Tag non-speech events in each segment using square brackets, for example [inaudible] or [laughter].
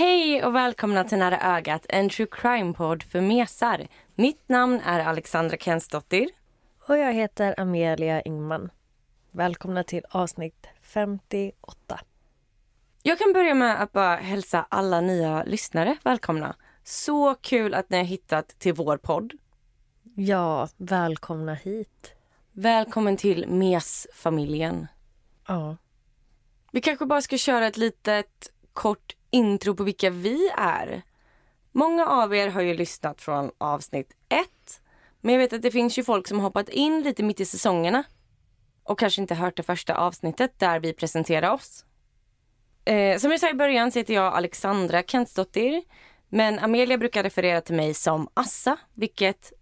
Hej och välkomna till Nära ögat, en true crime-podd för mesar. Mitt namn är Alexandra Kensdottir. Och jag heter Amelia Ingman. Välkomna till avsnitt 58. Jag kan börja med att bara hälsa alla nya lyssnare välkomna. Så kul att ni har hittat till vår podd. Ja, välkomna hit. Välkommen till MES-familjen. Ja. Vi kanske bara ska köra ett litet kort intro på vilka vi är. Många av er har ju lyssnat från avsnitt ett. Men jag vet att det finns ju folk som hoppat in lite mitt i säsongerna och kanske inte hört det första avsnittet där vi presenterar oss. Eh, som jag sa i början så heter jag Alexandra Kentsdottir. Men Amelia brukar referera till mig som Assa, vilket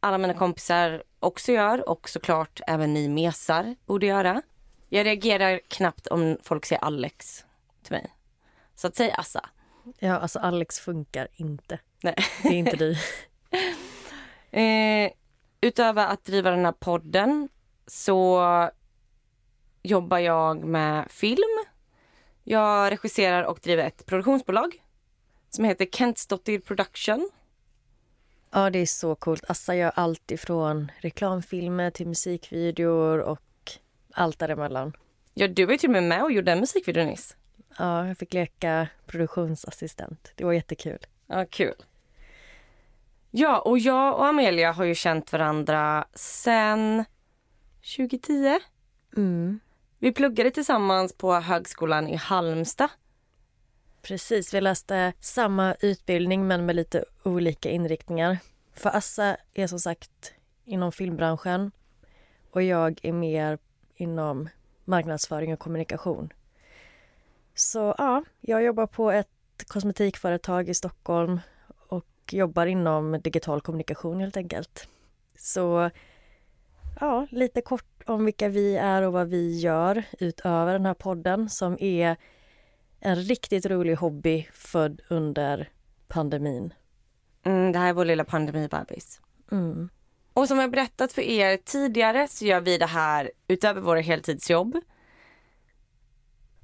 alla mina kompisar också gör och såklart även ni mesar borde göra. Jag reagerar knappt om folk säger Alex till mig. Så att säg Assa. Ja, alltså Alex funkar inte. Nej. Det är inte du. [laughs] Eh, utöver att driva den här podden så jobbar jag med film. Jag regisserar och driver ett produktionsbolag som heter Kentsdottir Production. Ja, det är så coolt. Assa gör allt ifrån reklamfilmer till musikvideor och allt däremellan. Ja, du var ju till och med med och gjorde en musikvideo nyss. Ja, jag fick leka produktionsassistent. Det var jättekul. Ja, kul. Ja, och jag och Amelia har ju känt varandra sen 2010. Mm. Vi pluggade tillsammans på högskolan i Halmstad. Precis, vi läste samma utbildning men med lite olika inriktningar. För Assa är som sagt inom filmbranschen och jag är mer inom marknadsföring och kommunikation. Så ja, jag jobbar på ett kosmetikföretag i Stockholm och jobbar inom digital kommunikation helt enkelt. Så ja, lite kort om vilka vi är och vad vi gör utöver den här podden som är en riktigt rolig hobby född under pandemin. Mm, det här är vår lilla pandemibebis. Mm. Och som jag berättat för er tidigare så gör vi det här utöver våra heltidsjobb.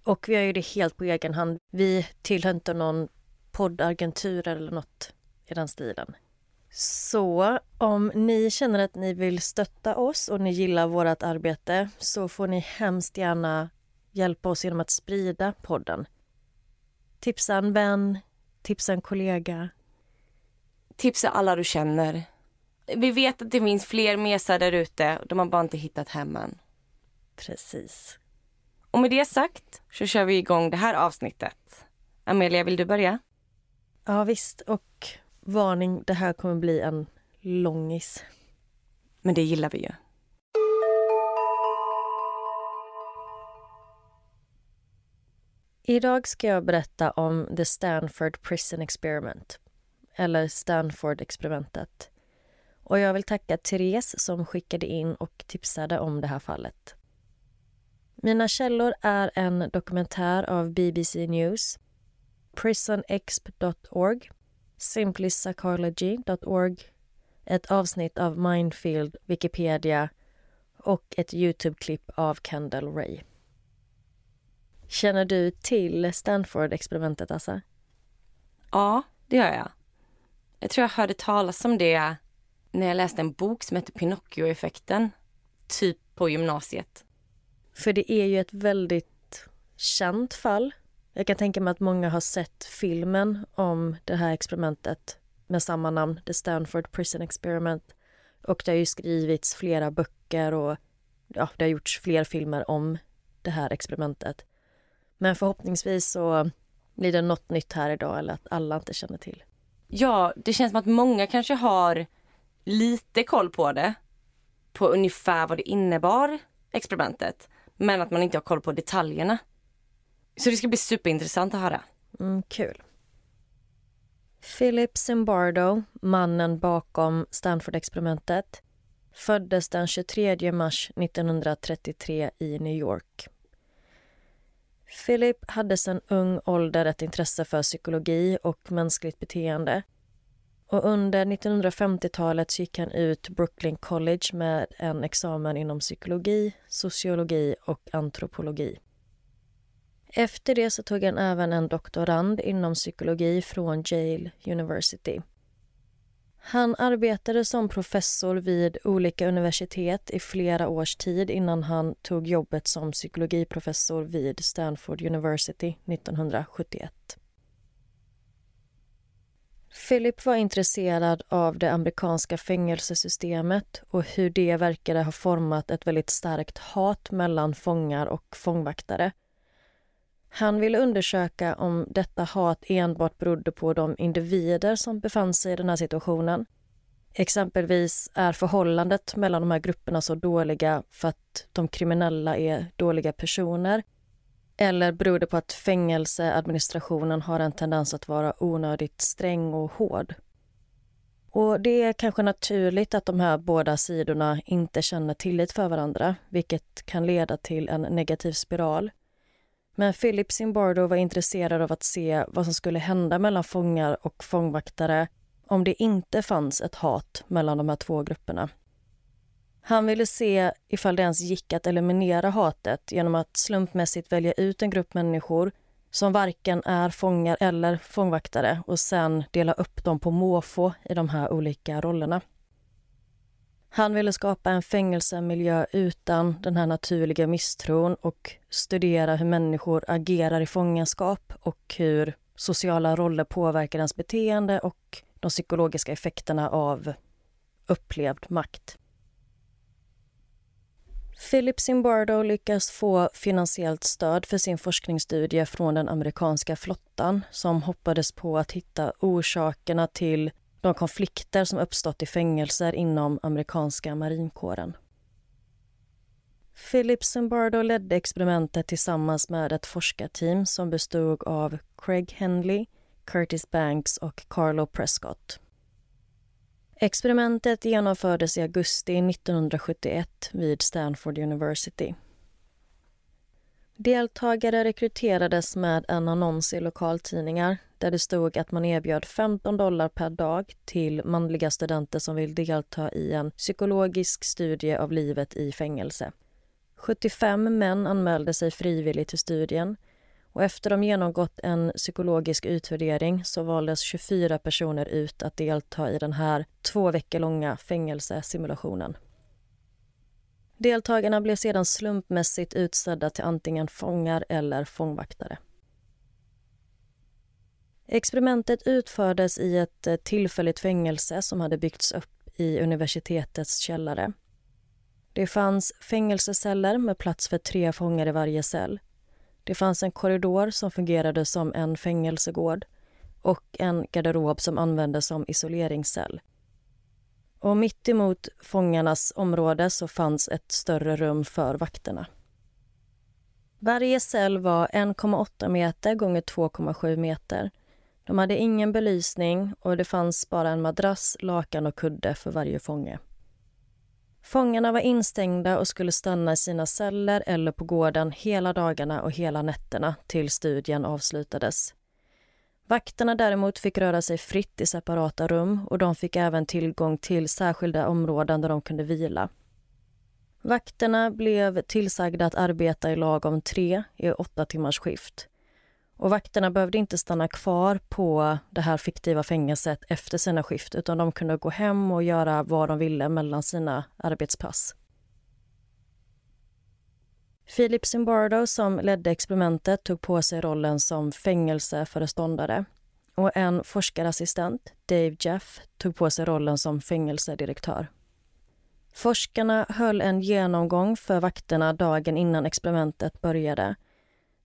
Och vi gör ju det helt på egen hand. Vi tillhör inte någon poddagentur eller något i den stilen. Så om ni känner att ni vill stötta oss och ni gillar vårt arbete så får ni hemskt gärna hjälpa oss genom att sprida podden. Tipsa en vän, tipsa en kollega. Tipsa alla du känner. Vi vet att det finns fler mesar där ute. De har bara inte hittat hem än. Precis. Och med det sagt så kör vi igång det här avsnittet. Amelia, vill du börja? Ja visst, och varning, det här kommer bli en långis. Men det gillar vi ju. Idag ska jag berätta om The Stanford Prison Experiment, eller Stanford-experimentet. Och jag vill tacka Therese som skickade in och tipsade om det här fallet. Mina källor är en dokumentär av BBC News, prisonexp.org, simplypsychology.org, ett avsnitt av Mindfield, Wikipedia och ett Youtube-klipp av Kendall Ray. Känner du till Stanford-experimentet, Assa? Ja, det gör jag. Jag tror jag hörde talas om det när jag läste en bok som heter Pinocchio-effekten. Typ på gymnasiet. För det är ju ett väldigt känt fall. Jag kan tänka mig att många har sett filmen om det här experimentet med samma namn, The Stanford Prison Experiment. Och det har ju skrivits flera böcker och ja, det har gjorts fler filmer om det här experimentet. Men förhoppningsvis så blir det något nytt här idag eller att alla inte känner till. Ja, det känns som att många kanske har lite koll på det. På ungefär vad det innebar, experimentet. Men att man inte har koll på detaljerna. Så det ska bli superintressant att höra. Mm, kul. Philip Zimbardo, mannen bakom Stanford-experimentet, föddes den 23 mars 1933 i New York. Philip hade sedan ung ålder ett intresse för psykologi och mänskligt beteende. Och under 1950-talet gick han ut Brooklyn College med en examen inom psykologi, sociologi och antropologi. Efter det så tog han även en doktorand inom psykologi från Yale University. Han arbetade som professor vid olika universitet i flera års tid innan han tog jobbet som psykologiprofessor vid Stanford University 1971. Philip var intresserad av det amerikanska fängelsesystemet och hur det verkade ha format ett väldigt starkt hat mellan fångar och fångvaktare. Han ville undersöka om detta hat enbart berodde på de individer som befann sig i den här situationen. Exempelvis är förhållandet mellan de här grupperna så dåliga för att de kriminella är dåliga personer eller beror det på att fängelseadministrationen har en tendens att vara onödigt sträng och hård? Och Det är kanske naturligt att de här båda sidorna inte känner tillit för varandra vilket kan leda till en negativ spiral. Men Philip Zimbardo var intresserad av att se vad som skulle hända mellan fångar och fångvaktare om det inte fanns ett hat mellan de här två grupperna. Han ville se ifall det ens gick att eliminera hatet genom att slumpmässigt välja ut en grupp människor som varken är fångar eller fångvaktare och sen dela upp dem på måfå i de här olika rollerna. Han ville skapa en fängelsemiljö utan den här naturliga misstron och studera hur människor agerar i fångenskap och hur sociala roller påverkar ens beteende och de psykologiska effekterna av upplevd makt. Philip Zimbardo lyckas få finansiellt stöd för sin forskningsstudie från den amerikanska flottan som hoppades på att hitta orsakerna till de konflikter som uppstått i fängelser inom amerikanska marinkåren. Philip Zimbardo ledde experimentet tillsammans med ett forskarteam som bestod av Craig Henley, Curtis Banks och Carlo Prescott. Experimentet genomfördes i augusti 1971 vid Stanford University. Deltagare rekryterades med en annons i lokaltidningar där det stod att man erbjöd 15 dollar per dag till manliga studenter som vill delta i en psykologisk studie av livet i fängelse. 75 män anmälde sig frivilligt till studien och efter de genomgått en psykologisk utvärdering så valdes 24 personer ut att delta i den här två veckor långa fängelsesimulationen. Deltagarna blev sedan slumpmässigt utsedda till antingen fångar eller fångvaktare. Experimentet utfördes i ett eh, tillfälligt fängelse som hade byggts upp i universitetets källare. Det fanns fängelseceller med plats för tre fångar i varje cell det fanns en korridor som fungerade som en fängelsegård och en garderob som användes som isoleringscell. Och mitt emot fångarnas område så fanns ett större rum för vakterna. Varje cell var 1,8 meter gånger 2,7 meter. De hade ingen belysning och det fanns bara en madrass, lakan och kudde för varje fånge. Fångarna var instängda och skulle stanna i sina celler eller på gården hela dagarna och hela nätterna till studien avslutades. Vakterna däremot fick röra sig fritt i separata rum och de fick även tillgång till särskilda områden där de kunde vila. Vakterna blev tillsagda att arbeta i lag om tre i åtta timmars skift. Och vakterna behövde inte stanna kvar på det här fiktiva fängelset efter sina skift utan de kunde gå hem och göra vad de ville mellan sina arbetspass. Philip Zimbardo, som ledde experimentet, tog på sig rollen som fängelseföreståndare och en forskarassistent, Dave Jeff, tog på sig rollen som fängelsedirektör. Forskarna höll en genomgång för vakterna dagen innan experimentet började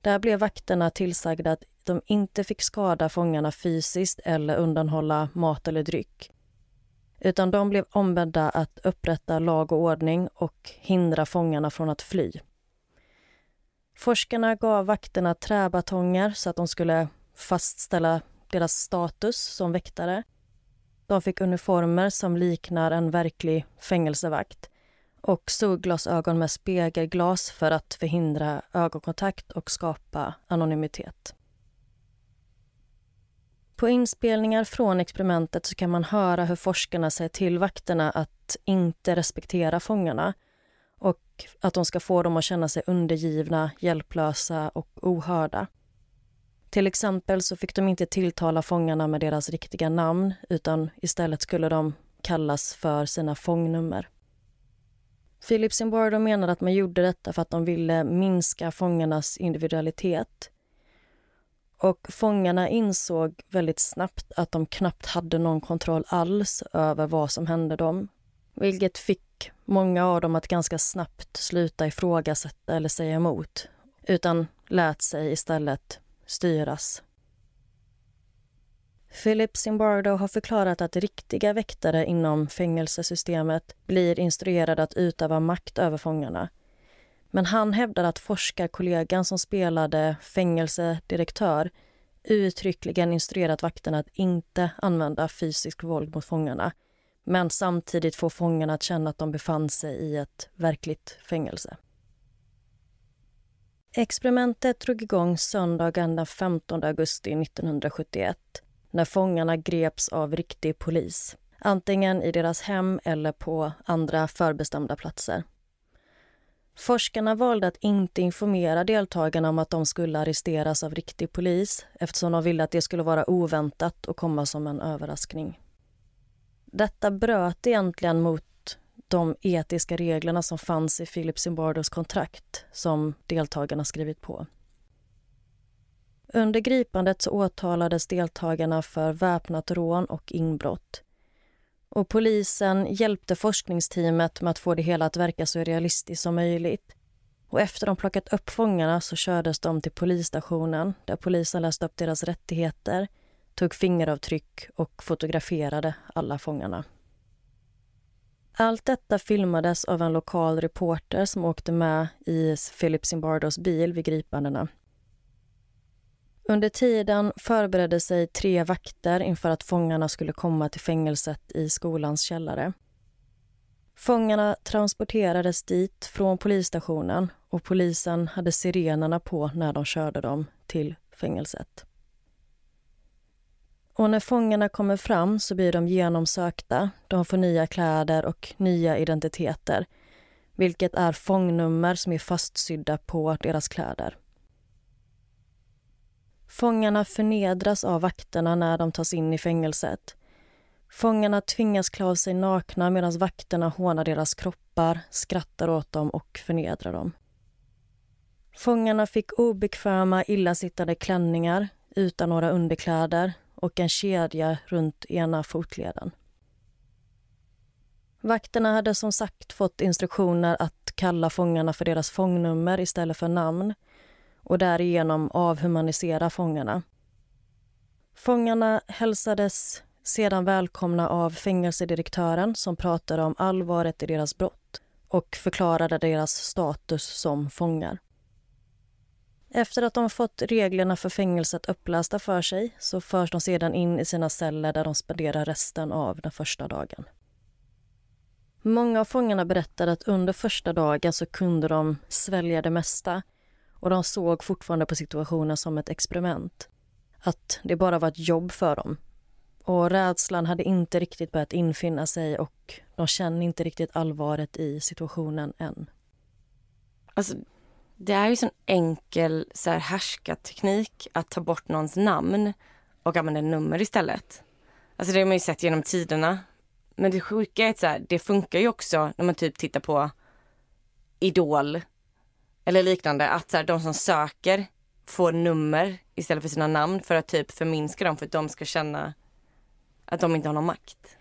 där blev vakterna tillsagda att de inte fick skada fångarna fysiskt eller undanhålla mat eller dryck. utan de blev ombedda att upprätta lag och ordning och hindra fångarna från att fly. Forskarna gav vakterna träbatonger så att de skulle fastställa deras status som väktare. De fick uniformer som liknar en verklig fängelsevakt och solglasögon med spegelglas för att förhindra ögonkontakt och skapa anonymitet. På inspelningar från experimentet så kan man höra hur forskarna säger till vakterna att inte respektera fångarna och att de ska få dem att känna sig undergivna, hjälplösa och ohörda. Till exempel så fick de inte tilltala fångarna med deras riktiga namn utan istället skulle de kallas för sina fångnummer. Philip Zimbardo menade att man gjorde detta för att de ville minska fångarnas individualitet. Och fångarna insåg väldigt snabbt att de knappt hade någon kontroll alls över vad som hände dem. Vilket fick många av dem att ganska snabbt sluta ifrågasätta eller säga emot. Utan lät sig istället styras. Philip Zimbardo har förklarat att riktiga väktare inom fängelsesystemet blir instruerade att utöva makt över fångarna. Men han hävdar att forskarkollegan som spelade fängelsedirektör uttryckligen instruerat vakterna att inte använda fysisk våld mot fångarna men samtidigt få fångarna att känna att de befann sig i ett verkligt fängelse. Experimentet drog igång söndagen den 15 augusti 1971 när fångarna greps av riktig polis antingen i deras hem eller på andra förbestämda platser. Forskarna valde att inte informera deltagarna om att de skulle arresteras av riktig polis eftersom de ville att det skulle vara oväntat och komma som en överraskning. Detta bröt egentligen mot de etiska reglerna som fanns i Philip Zimbardos kontrakt som deltagarna skrivit på. Under gripandet så åtalades deltagarna för väpnat rån och inbrott. Och polisen hjälpte forskningsteamet med att få det hela att verka så realistiskt som möjligt. Och efter de plockat upp fångarna så kördes de till polisstationen där polisen läste upp deras rättigheter, tog fingeravtryck och fotograferade alla fångarna. Allt detta filmades av en lokal reporter som åkte med i Philip Zimbardos bil vid gripandena. Under tiden förberedde sig tre vakter inför att fångarna skulle komma till fängelset i skolans källare. Fångarna transporterades dit från polisstationen och polisen hade sirenerna på när de körde dem till fängelset. Och när fångarna kommer fram så blir de genomsökta. De får nya kläder och nya identiteter vilket är fångnummer som är fastsydda på deras kläder. Fångarna förnedras av vakterna när de tas in i fängelset. Fångarna tvingas klä av sig nakna medan vakterna hånar deras kroppar, skrattar åt dem och förnedrar dem. Fångarna fick obekväma, illasittande klänningar utan några underkläder och en kedja runt ena fotleden. Vakterna hade som sagt fått instruktioner att kalla fångarna för deras fångnummer istället för namn och därigenom avhumanisera fångarna. Fångarna hälsades sedan välkomna av fängelsedirektören som pratade om allvaret i deras brott och förklarade deras status som fångar. Efter att de fått reglerna för fängelset upplästa för sig så förs de sedan in i sina celler där de spenderar resten av den första dagen. Många av fångarna berättade att under första dagen så kunde de svälja det mesta och de såg fortfarande på situationen som ett experiment. Att det bara var ett jobb för dem. Och rädslan hade inte riktigt börjat infinna sig och de känner inte riktigt allvaret i situationen än. Alltså, det är ju sån enkel så här, härskarteknik att ta bort någons namn och använda nummer istället. Alltså det har man ju sett genom tiderna. Men det sjuka är att så här, det funkar ju också när man typ tittar på Idol eller liknande. Att så här, de som söker får nummer istället för sina namn för att typ förminska dem för att de ska känna att de inte har någon makt.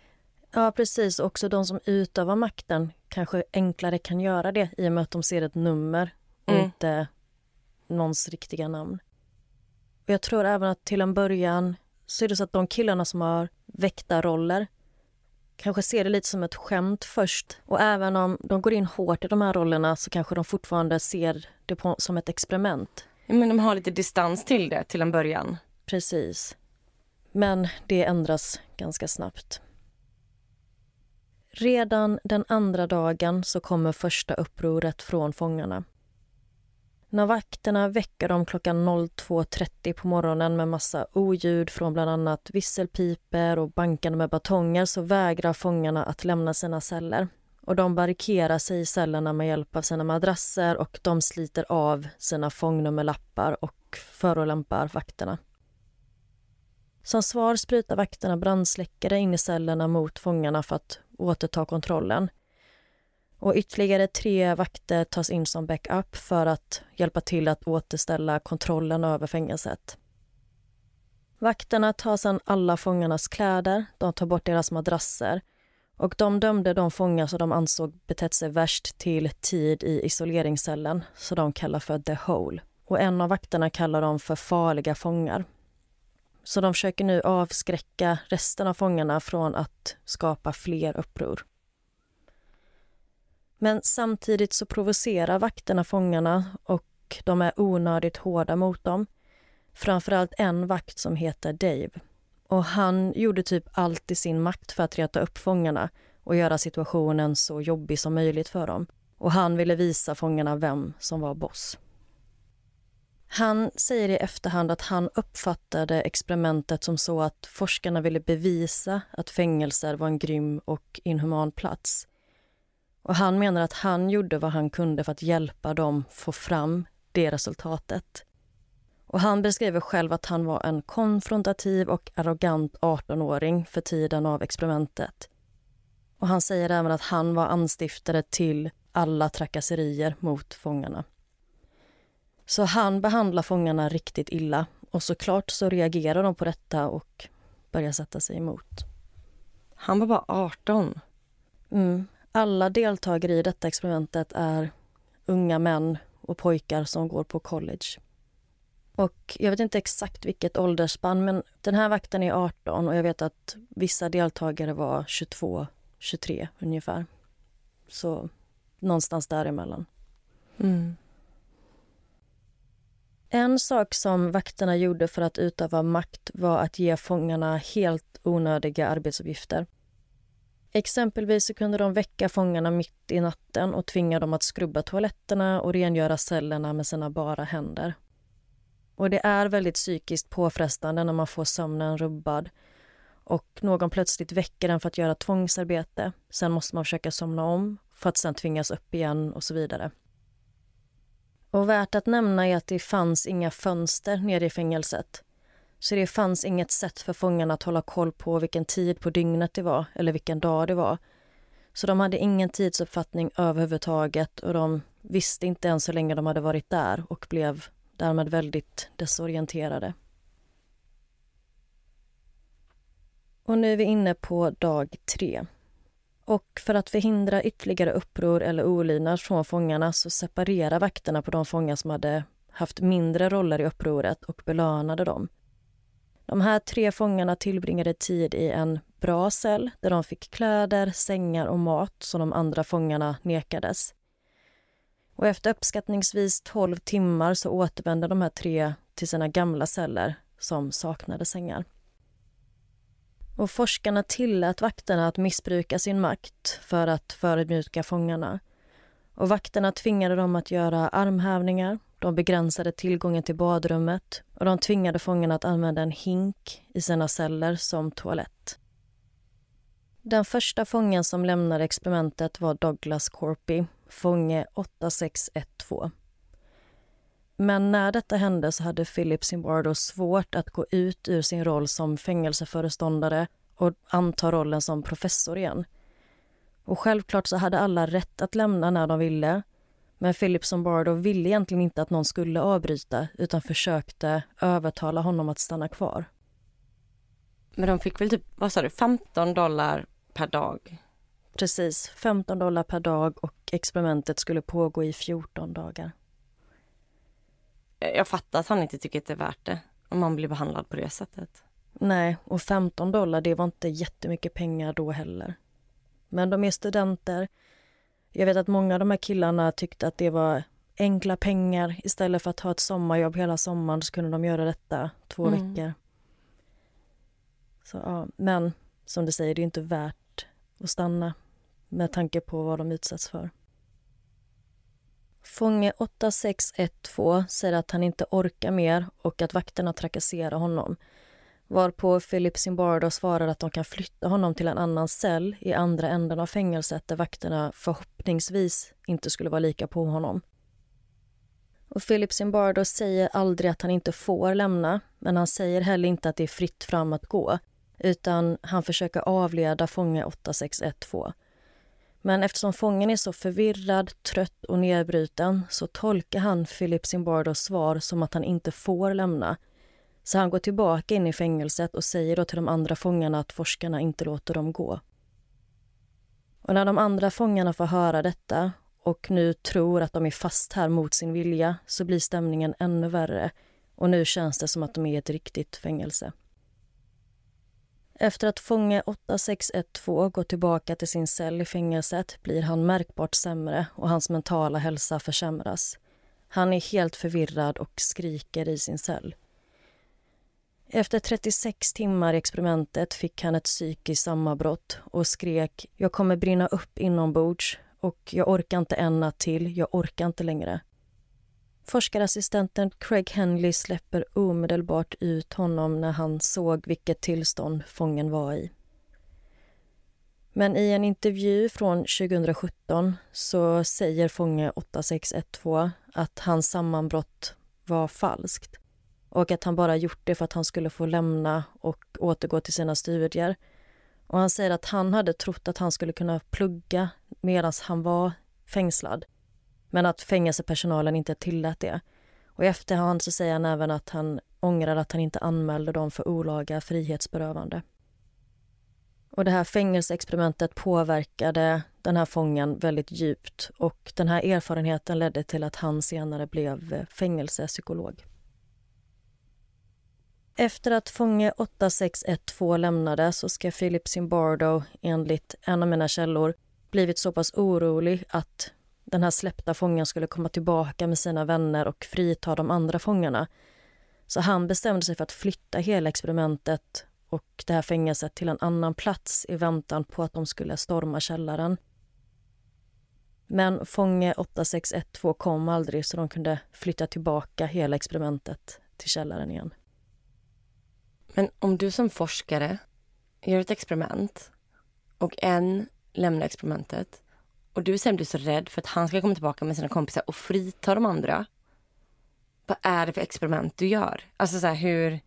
Ja, precis. Också de som utövar makten kanske enklare kan göra det i och med att de ser ett nummer och mm. inte någons riktiga namn. Och jag tror även att till en början så är det så att de killarna som har väktarroller kanske ser det lite som ett skämt först. Och även om de går in hårt i de här rollerna så kanske de fortfarande ser det på, som ett experiment. Men de har lite distans till det till en början. Precis. Men det ändras ganska snabbt. Redan den andra dagen så kommer första upproret från fångarna. När vakterna väcker dem klockan 02.30 på morgonen med massa oljud från bland annat visselpiper och bankande med batonger så vägrar fångarna att lämna sina celler. Och De barrikerar sig i cellerna med hjälp av sina madrasser och de sliter av sina fångnummerlappar och förolämpar vakterna. Som svar sprutar vakterna brandsläckare in i cellerna mot fångarna för att återta kontrollen. Och ytterligare tre vakter tas in som backup för att hjälpa till att återställa kontrollen över fängelset. Vakterna tar sedan alla fångarnas kläder, de tar bort deras madrasser och de dömde de fångar som de ansåg betett sig värst till tid i isoleringscellen, så de kallar för the hole. Och en av vakterna kallar dem för farliga fångar. Så de försöker nu avskräcka resten av fångarna från att skapa fler uppror. Men samtidigt så provocerar vakterna fångarna och de är onödigt hårda mot dem. Framförallt en vakt som heter Dave. Och Han gjorde typ allt i sin makt för att reta upp fångarna och göra situationen så jobbig som möjligt för dem. Och Han ville visa fångarna vem som var boss. Han säger i efterhand att han uppfattade experimentet som så att forskarna ville bevisa att fängelser var en grym och inhuman plats. Och Han menar att han gjorde vad han kunde för att hjälpa dem få fram det resultatet. Och Han beskriver själv att han var en konfrontativ och arrogant 18-åring för tiden av experimentet. Och Han säger även att han var anstiftare till alla trakasserier mot fångarna. Så han behandlar fångarna riktigt illa och såklart så reagerar de på detta och börjar sätta sig emot. Han var bara 18. Mm. Alla deltagare i detta experimentet är unga män och pojkar som går på college. Och Jag vet inte exakt vilket åldersspann, men den här vakten är 18 och jag vet att vissa deltagare var 22, 23 ungefär. Så någonstans däremellan. Mm. En sak som vakterna gjorde för att utöva makt var att ge fångarna helt onödiga arbetsuppgifter. Exempelvis så kunde de väcka fångarna mitt i natten och tvinga dem att skrubba toaletterna och rengöra cellerna med sina bara händer. Och Det är väldigt psykiskt påfrestande när man får sömnen rubbad och någon plötsligt väcker en för att göra tvångsarbete. Sen måste man försöka somna om för att sen tvingas upp igen och så vidare. Och värt att nämna är att det fanns inga fönster nere i fängelset. Så det fanns inget sätt för fångarna att hålla koll på vilken tid på dygnet det var eller vilken dag det var. Så de hade ingen tidsuppfattning överhuvudtaget och de visste inte ens hur länge de hade varit där och blev därmed väldigt desorienterade. Och nu är vi inne på dag tre. Och för att förhindra ytterligare uppror eller olydnad från fångarna så separerade vakterna på de fångar som hade haft mindre roller i upproret och belönade dem. De här tre fångarna tillbringade tid i en bra cell där de fick kläder, sängar och mat som de andra fångarna nekades. Och efter uppskattningsvis 12 timmar så återvände de här tre till sina gamla celler som saknade sängar. Och forskarna tillät vakterna att missbruka sin makt för att förödmjuka fångarna. Och vakterna tvingade dem att göra armhävningar, de begränsade tillgången till badrummet och de tvingade fångarna att använda en hink i sina celler som toalett. Den första fången som lämnade experimentet var Douglas Corpy, fånge 8612. Men när detta hände så hade Philip Zimbardo svårt att gå ut ur sin roll som fängelseföreståndare och anta rollen som professor igen. Och självklart så hade alla rätt att lämna när de ville. Men Philip Zimbardo ville egentligen inte att någon skulle avbryta utan försökte övertala honom att stanna kvar. Men de fick väl typ, vad sa du, 15 dollar per dag? Precis, 15 dollar per dag och experimentet skulle pågå i 14 dagar jag fattar att han inte tycker att det är värt det om man blir behandlad på det sättet. Nej, och 15 dollar det var inte jättemycket pengar då heller. Men de är studenter. Jag vet att många av de här killarna tyckte att det var enkla pengar. Istället för att ha ett sommarjobb hela sommaren så kunde de göra detta två Mm. veckor. Så, ja. Men som du säger, det är inte värt att stanna med tanke på vad de utsätts för. Fånge 8612 säger att han inte orkar mer och att vakterna trakasserar honom. Varpå Philip Zimbardo svarar att de kan flytta honom till en annan cell i andra änden av fängelset där vakterna förhoppningsvis inte skulle vara lika på honom. Och Philip Zimbardo säger aldrig att han inte får lämna men han säger heller inte att det är fritt fram att gå utan han försöker avleda fånge 8612. Men eftersom fången är så förvirrad, trött och nedbruten så tolkar han Philip Zimbardos svar som att han inte får lämna. Så han går tillbaka in i fängelset och säger då till de andra fångarna att forskarna inte låter dem gå. Och när de andra fångarna får höra detta och nu tror att de är fast här mot sin vilja så blir stämningen ännu värre och nu känns det som att de är i ett riktigt fängelse. Efter att fånge 8612 går tillbaka till sin cell i fängelset blir han märkbart sämre och hans mentala hälsa försämras. Han är helt förvirrad och skriker i sin cell. Efter 36 timmar i experimentet fick han ett psykiskt sammanbrott och skrek “Jag kommer brinna upp inombords och jag orkar inte en natt till, jag orkar inte längre”. Forskarassistenten Craig Henley släpper omedelbart ut honom när han såg vilket tillstånd fången var i. Men i en intervju från 2017 så säger fånge 8612 att hans sammanbrott var falskt och att han bara gjort det för att han skulle få lämna och återgå till sina studier. Och han säger att han hade trott att han skulle kunna plugga medan han var fängslad men att fängelsepersonalen inte tillät det. Och I efterhand så säger han även att han ångrar att han inte anmälde dem för olaga frihetsberövande. Och Det här fängelseexperimentet påverkade den här fången väldigt djupt och den här erfarenheten ledde till att han senare blev fängelsepsykolog. Efter att fånge 8612 lämnade så ska Philip Zimbardo enligt en av mina källor blivit så pass orolig att den här släppta fången skulle komma tillbaka med sina vänner och frita de andra fångarna. Så han bestämde sig för att flytta hela experimentet och det här fängelset till en annan plats i väntan på att de skulle storma källaren. Men fånge 8612 kom aldrig så de kunde flytta tillbaka hela experimentet till källaren igen. Men om du som forskare gör ett experiment och en lämnar experimentet och du sen blir så rädd för att han ska komma tillbaka med sina kompisar och frita de andra. Vad är det för experiment du gör? Alltså så här, hur...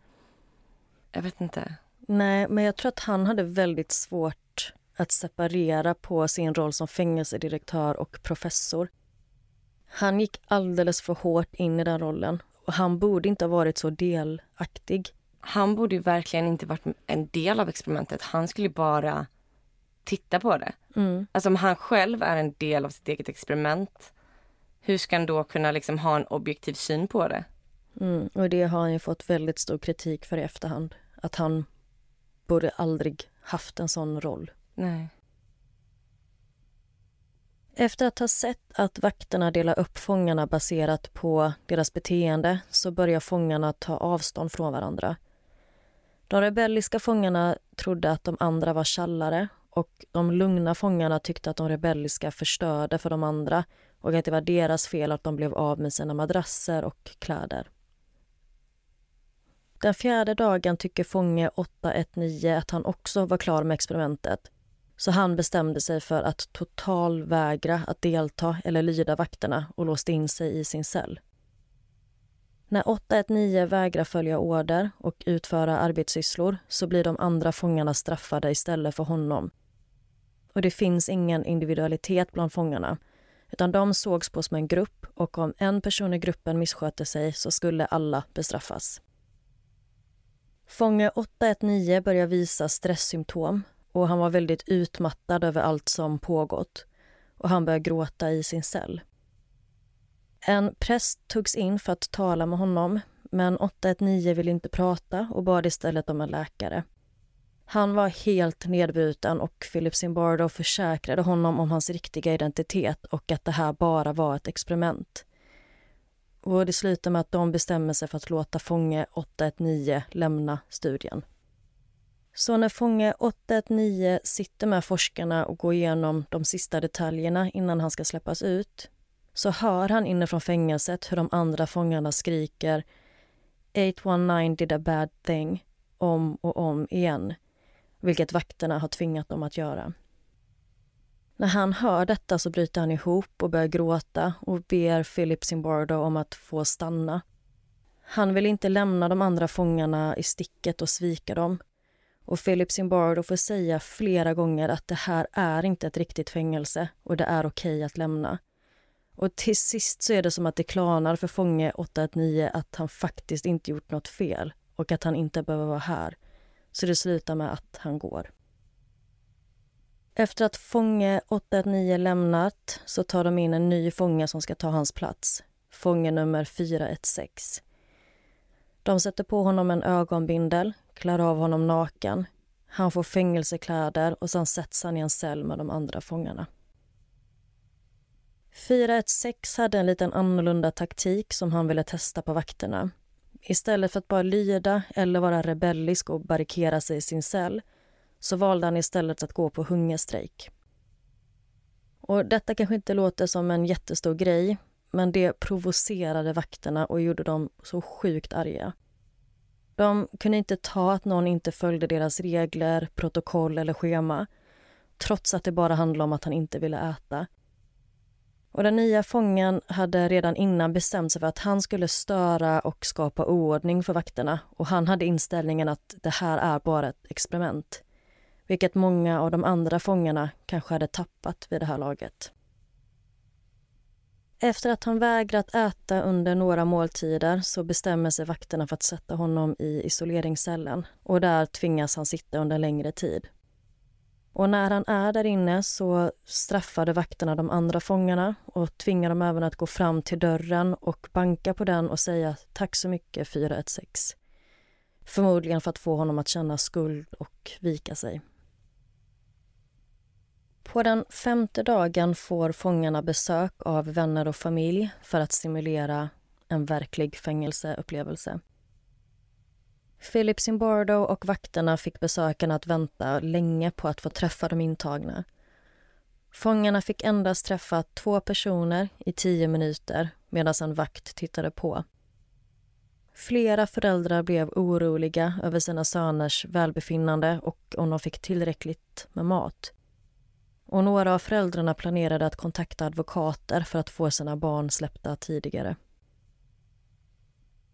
Jag vet inte. Nej, men jag tror att han hade väldigt svårt att separera på sin roll som fängelsedirektör och professor. Han gick alldeles för hårt in i den rollen och han borde inte ha varit så delaktig. Han borde ju verkligen inte varit en del av experimentet. Han skulle bara titta på det. Mm. Alltså om han själv är en del av sitt eget experiment, hur ska han då kunna liksom ha en objektiv syn på det? Mm. Och det har han ju fått väldigt stor kritik för i efterhand. Att han borde aldrig haft en sån roll. Nej. Efter att ha sett att vakterna delar upp fångarna baserat på deras beteende så börjar fångarna ta avstånd från varandra. De rebelliska fångarna trodde att de andra var tjallare och de lugna fångarna tyckte att de rebelliska förstörde för de andra och att det var deras fel att de blev av med sina madrasser och kläder. Den fjärde dagen tycker fånge 819 att han också var klar med experimentet så han bestämde sig för att totalvägra att delta eller lyda vakterna och låste in sig i sin cell. När 819 vägrar följa order och utföra arbetssysslor så blir de andra fångarna straffade istället för honom. Och det finns ingen individualitet bland fångarna utan de sågs på som en grupp och om en person i gruppen missköter sig så skulle alla bestraffas. Fånge 819 börjar visa stresssymptom och han var väldigt utmattad över allt som pågått och han började gråta i sin cell. En präst togs in för att tala med honom men 819 ville inte prata och bad istället om en läkare. Han var helt nedbruten och Philip Zimbardo försäkrade honom om hans riktiga identitet och att det här bara var ett experiment. Och det slutar med att de bestämmer sig för att låta fånge 819 lämna studien. Så när fånge 819 sitter med forskarna och går igenom de sista detaljerna innan han ska släppas ut så hör han inifrån fängelset hur de andra fångarna skriker 819 did a bad thing om och om igen vilket vakterna har tvingat dem att göra. När han hör detta så bryter han ihop och börjar gråta och ber Philip Zimbardo om att få stanna. Han vill inte lämna de andra fångarna i sticket och svika dem. Och Philip Zimbardo får säga flera gånger att det här är inte ett riktigt fängelse och det är okej okay att lämna. Och till sist så är det som att det klarnar för fånge 819 att han faktiskt inte gjort något fel och att han inte behöver vara här. Så det slutar med att han går. Efter att fånge 819 lämnat så tar de in en ny fånge som ska ta hans plats. Fånge nummer 416. De sätter på honom en ögonbindel, klär av honom naken. Han får fängelsekläder och sen sätts han i en cell med de andra fångarna. 416 hade en liten annorlunda taktik som han ville testa på vakterna. Istället för att bara lyda eller vara rebellisk och barrikera sig i sin cell så valde han istället att gå på hungerstrejk. Och detta kanske inte låter som en jättestor grej men det provocerade vakterna och gjorde dem så sjukt arga. De kunde inte ta att någon inte följde deras regler, protokoll eller schema trots att det bara handlade om att han inte ville äta. Och Den nya fången hade redan innan bestämt sig för att han skulle störa och skapa oordning för vakterna och han hade inställningen att det här är bara ett experiment vilket många av de andra fångarna kanske hade tappat vid det här laget. Efter att han vägrat äta under några måltider så bestämmer sig vakterna för att sätta honom i isoleringscellen och där tvingas han sitta under en längre tid. Och när han är där inne så straffade vakterna de andra fångarna och tvingar dem även att gå fram till dörren och banka på den och säga tack så mycket 416. Förmodligen för att få honom att känna skuld och vika sig. På den femte dagen får fångarna besök av vänner och familj för att simulera en verklig fängelseupplevelse. Philip Zimbardo och vakterna fick besökarna att vänta länge på att få träffa de intagna. Fångarna fick endast träffa två personer i tio minuter medan en vakt tittade på. Flera föräldrar blev oroliga över sina söners välbefinnande och om de fick tillräckligt med mat och några av föräldrarna planerade att kontakta advokater för att få sina barn släppta tidigare.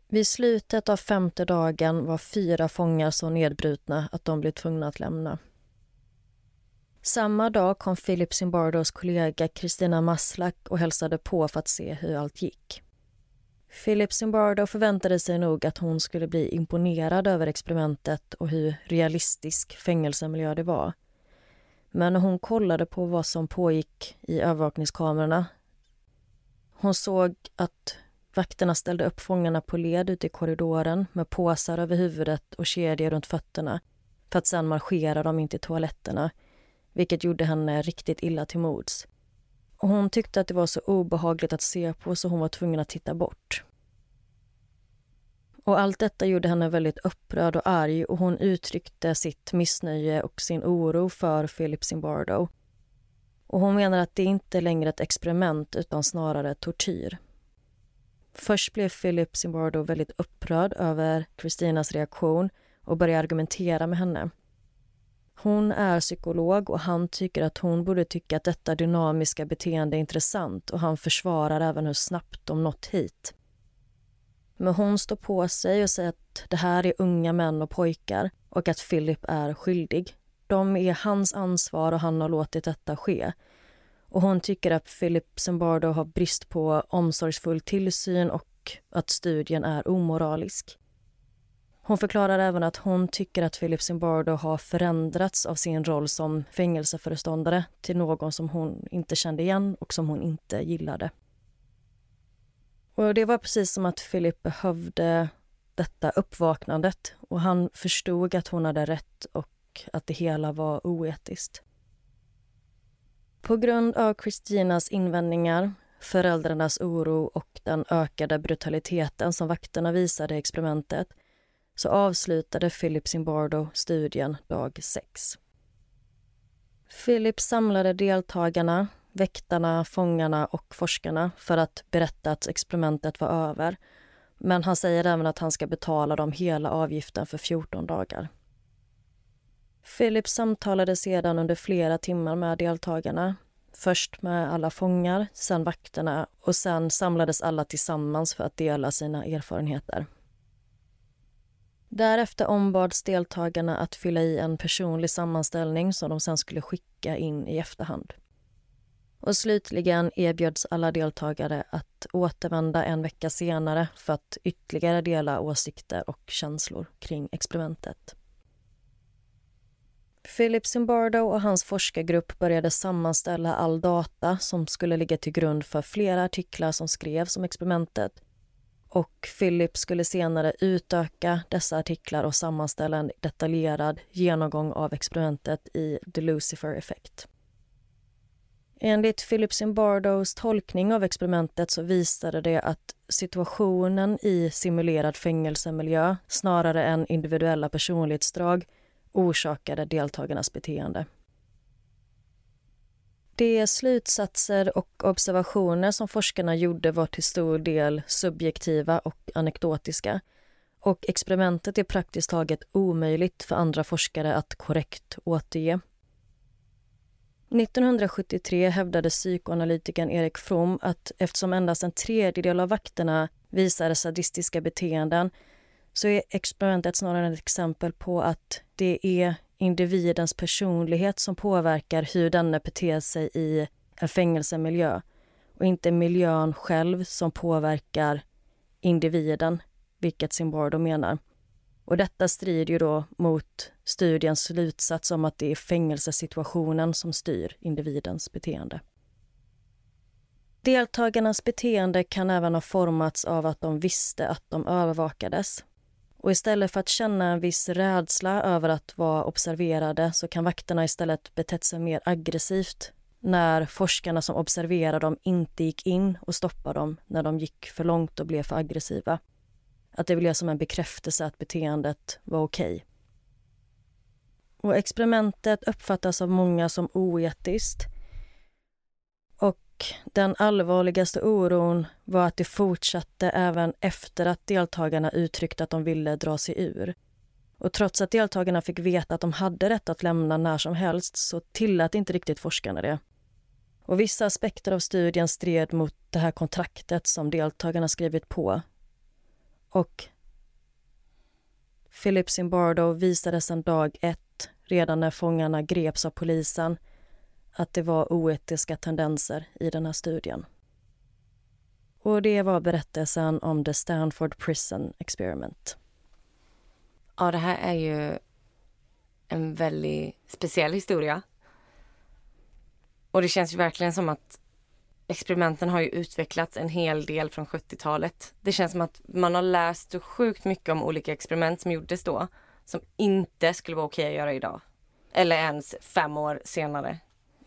Vid slutet av femte dagen var fyra fångar så nedbrutna att de blev tvungna att lämna. Samma dag kom Philip Zimbardos kollega Kristina Maslak och hälsade på för att se hur allt gick. Philip Zimbardo förväntade sig nog att hon skulle bli imponerad över experimentet och hur realistisk fängelsemiljö det var. Men när hon kollade på vad som pågick i övervakningskamerorna hon såg att vakterna ställde upp fångarna på led ute i korridoren med påsar över huvudet och kedjor runt fötterna för att sen marschera dem in till toaletterna vilket gjorde henne riktigt illa till mods. Och hon tyckte att det var så obehagligt att se på så hon var tvungen att titta bort. Och allt detta gjorde henne väldigt upprörd och arg och hon uttryckte sitt missnöje och sin oro för Philip Zimbardo. Och hon menar att det inte längre är ett experiment utan snarare tortyr. Först blev Philip Zimbardo väldigt upprörd över Christinas reaktion och började argumentera med henne. Hon är psykolog och han tycker att hon borde tycka att detta dynamiska beteende är intressant och han försvarar även hur snabbt de nått hit. Men hon står på sig och säger att det här är unga män och pojkar och att Philip är skyldig. De är hans ansvar och han har låtit detta ske. Och hon tycker att Philip Zimbardo har brist på omsorgsfull tillsyn och att studien är omoralisk. Hon förklarar även att hon tycker att Philip Zimbardo har förändrats av sin roll som fängelseföreståndare till någon som hon inte kände igen och som hon inte gillade. Och Det var precis som att Philip behövde detta uppvaknandet och han förstod att hon hade rätt och och att det hela var oetiskt. På grund av Christinas invändningar, föräldrarnas oro och den ökade brutaliteten som vakterna visade i experimentet så avslutade Philip Zimbardo studien dag 6. Philip samlade deltagarna, väktarna, fångarna och forskarna för att berätta att experimentet var över. Men han säger även att han ska betala dem hela avgiften för 14 dagar. Philip samtalade sedan under flera timmar med deltagarna. Först med alla fångar, sen vakterna och sen samlades alla tillsammans för att dela sina erfarenheter. Därefter ombads deltagarna att fylla i en personlig sammanställning som de sen skulle skicka in i efterhand. Och slutligen erbjöds alla deltagare att återvända en vecka senare för att ytterligare dela åsikter och känslor kring experimentet. Philip Zimbardo och hans forskargrupp började sammanställa all data som skulle ligga till grund för flera artiklar som skrevs om experimentet och Philip skulle senare utöka dessa artiklar och sammanställa en detaljerad genomgång av experimentet i The Lucifer Effect. Enligt Philip Zimbardos tolkning av experimentet så visade det att situationen i simulerad fängelsemiljö snarare än individuella personlighetsdrag orsakade deltagarnas beteende. De slutsatser och observationer som forskarna gjorde var till stor del subjektiva och anekdotiska och experimentet är praktiskt taget omöjligt för andra forskare att korrekt återge. 1973 hävdade psykoanalytikern Erik From att eftersom endast en tredjedel av vakterna visade sadistiska beteenden så är experimentet snarare ett exempel på att det är individens personlighet som påverkar hur denne beter sig i en fängelsemiljö och inte miljön själv som påverkar individen, vilket Zimbardo menar. Och detta strider ju då mot studiens slutsats om att det är fängelsesituationen som styr individens beteende. Deltagarnas beteende kan även ha formats av att de visste att de övervakades och istället för att känna en viss rädsla över att vara observerade så kan vakterna istället betett sig mer aggressivt när forskarna som observerade dem inte gick in och stoppade dem när de gick för långt och blev för aggressiva. Att det blev som en bekräftelse att beteendet var okej. Okay. Och experimentet uppfattas av många som oetiskt den allvarligaste oron var att det fortsatte även efter att deltagarna uttryckt att de ville dra sig ur. Och trots att deltagarna fick veta att de hade rätt att lämna när som helst så tillät inte riktigt forskarna det. Och vissa aspekter av studien stred mot det här kontraktet som deltagarna skrivit på. Och Philip Zimbardo visades en dag ett, redan när fångarna greps av polisen, att det var oetiska tendenser i den här studien. Och det var berättelsen om The Stanford Prison Experiment. Ja, det här är ju en väldigt speciell historia. Och det känns ju verkligen som att experimenten har ju utvecklats en hel del från 70-talet. Det känns som att man har läst så sjukt mycket om olika experiment som gjordes då som inte skulle vara okej att göra idag. Eller ens fem år senare.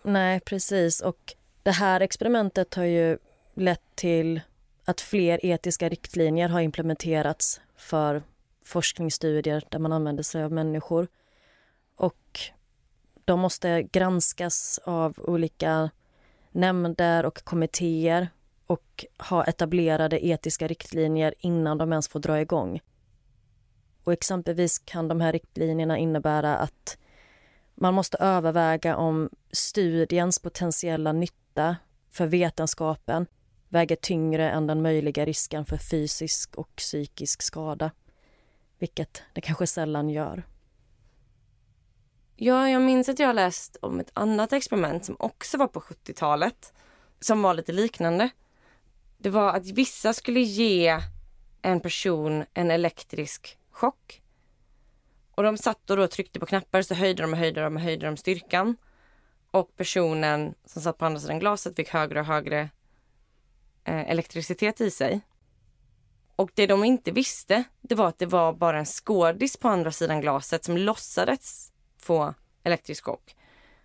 Nej, precis. Och det här experimentet har ju lett till att fler etiska riktlinjer har implementerats för forskningsstudier där man använder sig av människor. Och de måste granskas av olika nämnder och kommittéer och ha etablerade etiska riktlinjer innan de ens får dra igång. Och exempelvis kan de här riktlinjerna innebära att man måste överväga om studiens potentiella nytta för vetenskapen väger tyngre än den möjliga risken för fysisk och psykisk skada. Vilket det kanske sällan gör. Ja, jag minns att jag läst om ett annat experiment som också var på 70-talet. Som var lite liknande. Det var att vissa skulle ge en person en elektrisk chock och de satt och då tryckte på knappar så höjde de och höjde de och höjde de styrkan. Och personen som satt på andra sidan glaset fick högre och högre eh, elektricitet i sig. Och det de inte visste, det var att det var bara en skådis på andra sidan glaset som låtsades få elektrisk chock.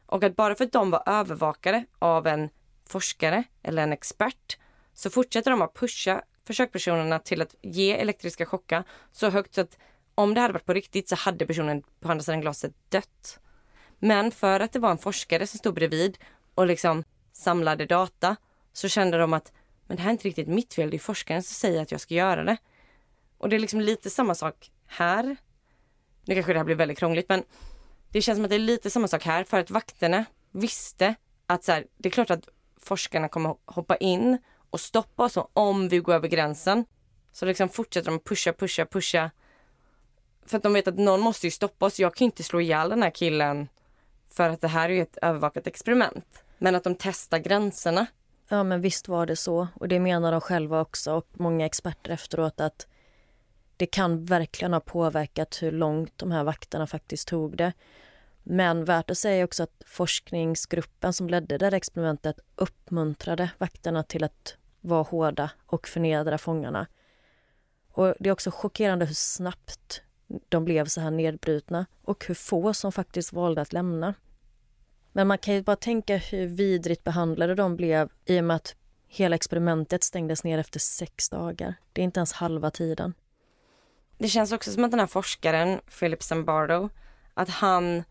Och att bara för att de var övervakade av en forskare eller en expert så fortsätter de att pusha försökspersonerna till att ge elektriska chockar så högt så att om det hade varit på riktigt så hade personen på andra sidan glaset dött. Men för att det var en forskare som stod bredvid och liksom samlade data så kände de att men det här är inte riktigt mitt fel, det är forskaren som säger att jag ska göra det. Och det är liksom lite samma sak här. Nu kanske det här blir väldigt krångligt men det känns som att det är lite samma sak här för att vakterna visste att så här, det är klart att forskarna kommer hoppa in och stoppa oss om vi går över gränsen. Så liksom fortsätter de pusha, pusha, pusha. För att de vet att någon måste ju stoppa oss. Jag kan inte slå ihjäl den här killen för att det här är ju ett övervakat experiment. Men att de testar gränserna. Ja men visst var det så och det menar de själva också och många experter efteråt att det kan verkligen ha påverkat hur långt de här vakterna faktiskt tog det. Men värt att säga också att forskningsgruppen som ledde det här experimentet uppmuntrade vakterna till att vara hårda och förnedra fångarna. Och Det är också chockerande hur snabbt de blev så här nedbrutna och hur få som faktiskt valde att lämna. Men man kan ju bara tänka hur vidrigt behandlade de blev i och med att hela experimentet stängdes ner efter sex dagar. Det är inte ens halva tiden. Det känns också som att den här forskaren, Philip Zimbardo, att han,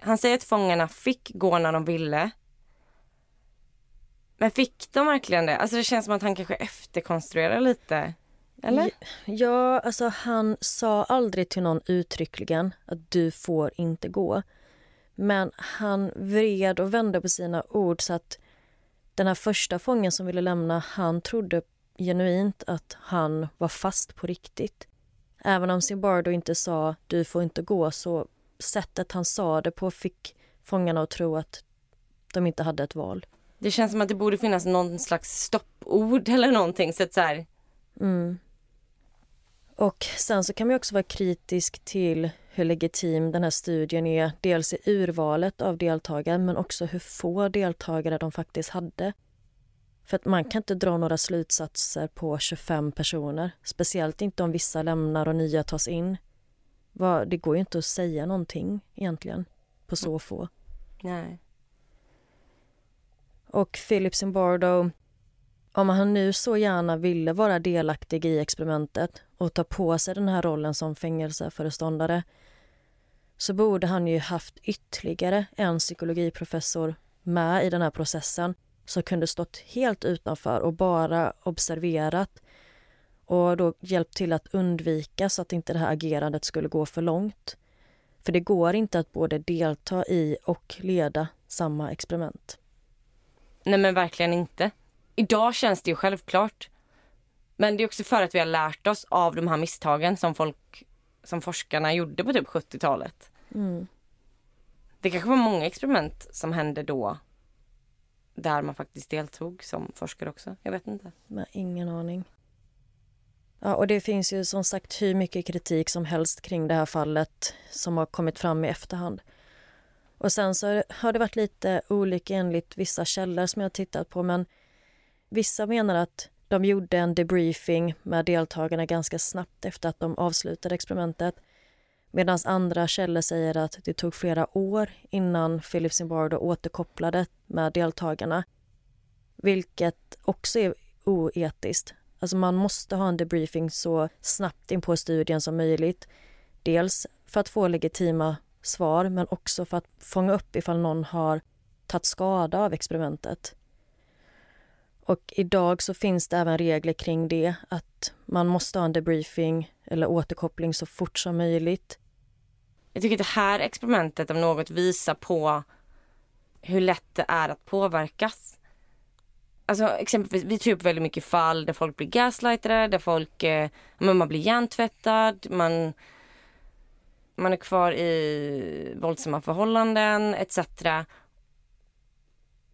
han säger att fångarna fick gå när de ville. Men fick de verkligen det? Alltså det känns som att han kanske efterkonstruerar lite. Eller? Ja, alltså han sa aldrig till någon uttryckligen att du får inte gå. Men han vred och vände på sina ord så att den här första fången som ville lämna, han trodde genuint att han var fast på riktigt. Även om Zimbardo inte sa du får inte gå så sättet han sa det på fick fångarna att tro att de inte hade ett val. Det känns som att det borde finnas någon slags stoppord eller någonting. Så att så här... mm. Och sen så kan man också vara kritisk till hur legitim den här studien är. Dels i urvalet av deltagare men också hur få deltagare de faktiskt hade. För att man kan inte dra några slutsatser på 25 personer. Speciellt inte om vissa lämnar och nya tas in. Det går ju inte att säga någonting egentligen på så få. Nej. Och Philip Zimbardo, om han nu så gärna ville vara delaktig i experimentet och ta på sig den här rollen som fängelseföreståndare så borde han ju haft ytterligare en psykologiprofessor med i den här processen som kunde stått helt utanför och bara observerat och då hjälpt till att undvika så att inte det här agerandet skulle gå för långt. För det går inte att både delta i och leda samma experiment. Nej men verkligen inte. Idag känns det ju självklart. Men det är också för att vi har lärt oss av de här misstagen som folk, som forskarna gjorde på typ 70-talet. Mm. Det kanske var många experiment som hände då där man faktiskt deltog som forskare också. Jag vet inte. Men ingen aning. Ja, och det finns ju som sagt hur mycket kritik som helst kring det här fallet som har kommit fram i efterhand. Och sen så har det varit lite olika enligt vissa källor som jag har tittat på men vissa menar att de gjorde en debriefing med deltagarna ganska snabbt efter att de avslutade experimentet. Medan andra källor säger att det tog flera år innan Philip Zimbardo återkopplade med deltagarna. Vilket också är oetiskt. Alltså man måste ha en debriefing så snabbt in på studien som möjligt. Dels för att få legitima svar men också för att fånga upp ifall någon har tagit skada av experimentet. Och idag så finns det även regler kring det, att man måste ha en debriefing eller återkoppling så fort som möjligt. Jag tycker att det här experimentet om något visar på hur lätt det är att påverkas. Alltså exempelvis, vi tar upp väldigt mycket fall där folk blir gaslightade, där folk, eh, man blir hjärntvättad, man, man är kvar i våldsamma förhållanden etc.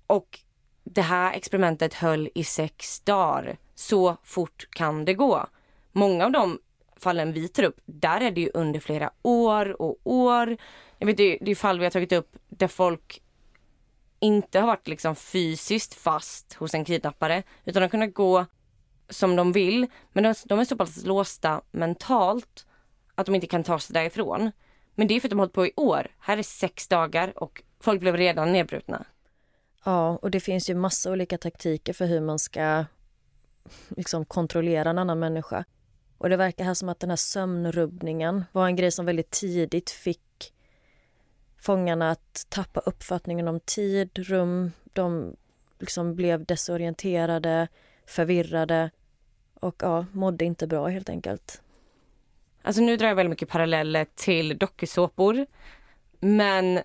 Och det här experimentet höll i sex dagar. Så fort kan det gå. Många av de fallen vi tar upp, där är det ju under flera år och år. Jag vet, det, det är fall vi har tagit upp där folk inte har varit liksom fysiskt fast hos en kidnappare utan de har kunnat gå som de vill men de, de är så pass låsta mentalt att de inte kan ta sig därifrån. Men det är för att de har hållit på i år. Här är sex dagar och folk blev redan nedbrutna. Ja, och det finns ju massa olika taktiker för hur man ska liksom kontrollera en annan människa. Och det verkar här som att den här sömnrubbningen var en grej som väldigt tidigt fick fångarna att tappa uppfattningen om tid, rum. De liksom blev desorienterade, förvirrade och ja, mådde inte bra helt enkelt. Alltså nu drar jag väldigt mycket paralleller till dokusåpor. Men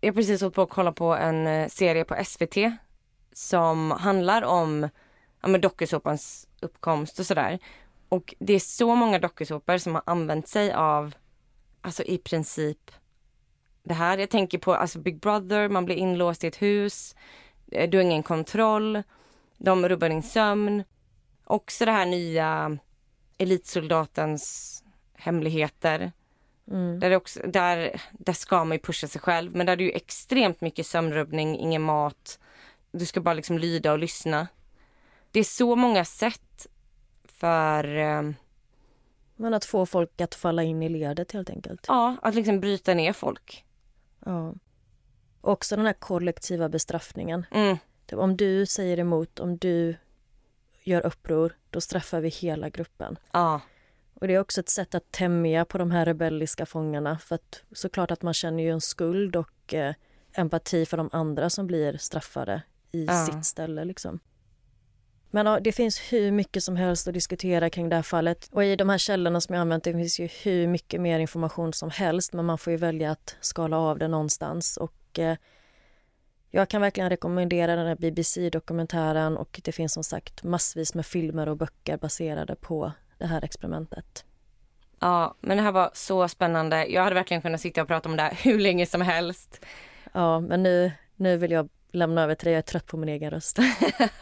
jag har precis hållit på att kolla på en eh, serie på SVT som handlar om ja, men dokusåpans uppkomst och sådär. Och det är så många dokusåpor som har använt sig av, alltså i princip det här. Jag tänker på alltså Big Brother, man blir inlåst i ett hus, eh, du har ingen kontroll, de rubbar din sömn. Också det här nya elitsoldatens hemligheter. Mm. Där, också, där, där ska man ju pusha sig själv men där är det ju extremt mycket sömnrubbning, ingen mat. Du ska bara liksom lyda och lyssna. Det är så många sätt för... Eh, men att få folk att falla in i ledet helt enkelt. Ja, att liksom bryta ner folk. Ja. Också den här kollektiva bestraffningen. Mm. Typ om du säger emot, om du gör uppror, då straffar vi hela gruppen. Ja. Och det är också ett sätt att tämja på de här rebelliska fångarna för att såklart att man känner ju en skuld och eh, empati för de andra som blir straffade i ja. sitt ställe liksom. Men ja, det finns hur mycket som helst att diskutera kring det här fallet. Och i de här källorna som jag använt det finns ju hur mycket mer information som helst men man får ju välja att skala av det någonstans. Och eh, jag kan verkligen rekommendera den här BBC-dokumentären och det finns som sagt massvis med filmer och böcker baserade på det här experimentet. Ja, men det här var så spännande. Jag hade verkligen kunnat sitta och prata om det här [laughs] hur länge som helst. Ja, men nu, nu vill jag lämna över till dig. Jag är trött på min egen röst.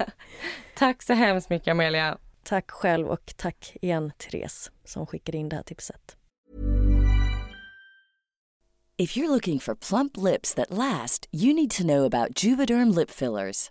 [laughs] tack så hemskt mycket, Amelia. Tack själv och tack igen, Therese, som skickade in det här tipset. If you're looking for plump lips that last, you need to know about Juvederm lip fillers.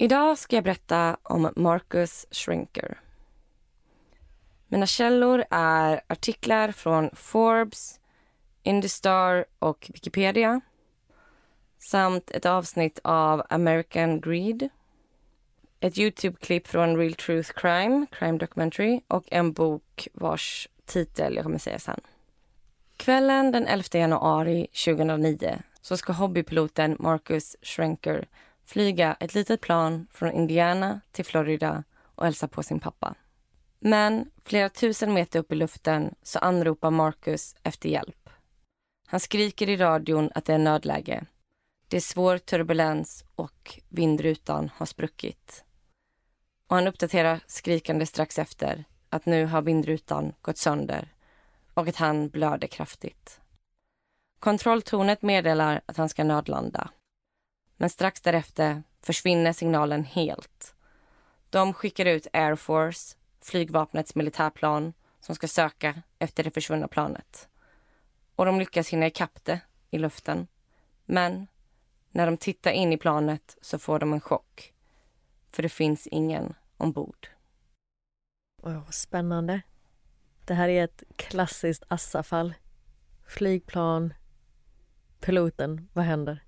Idag ska jag berätta om Marcus Schrinker. Mina källor är artiklar från Forbes, Indystar och Wikipedia samt ett avsnitt av American Greed, ett Youtube-klipp från Real Truth Crime, Crime Documentary och en bok vars titel jag kommer säga sen. Kvällen den 11 januari 2009 så ska hobbypiloten Marcus Schrenker flyga ett litet plan från Indiana till Florida och hälsa på sin pappa. Men flera tusen meter upp i luften så anropar Marcus efter hjälp. Han skriker i radion att det är nödläge. Det är svår turbulens och vindrutan har spruckit. Och han uppdaterar skrikande strax efter att nu har vindrutan gått sönder och att han blöder kraftigt. Kontrolltornet meddelar att han ska nödlanda. Men strax därefter försvinner signalen helt. De skickar ut Air Force, flygvapnets militärplan som ska söka efter det försvunna planet. Och de lyckas hinna ikapp det i luften. Men när de tittar in i planet så får de en chock. För det finns ingen ombord. Oh, spännande. Det här är ett klassiskt Assafall. Flygplan, piloten, vad händer?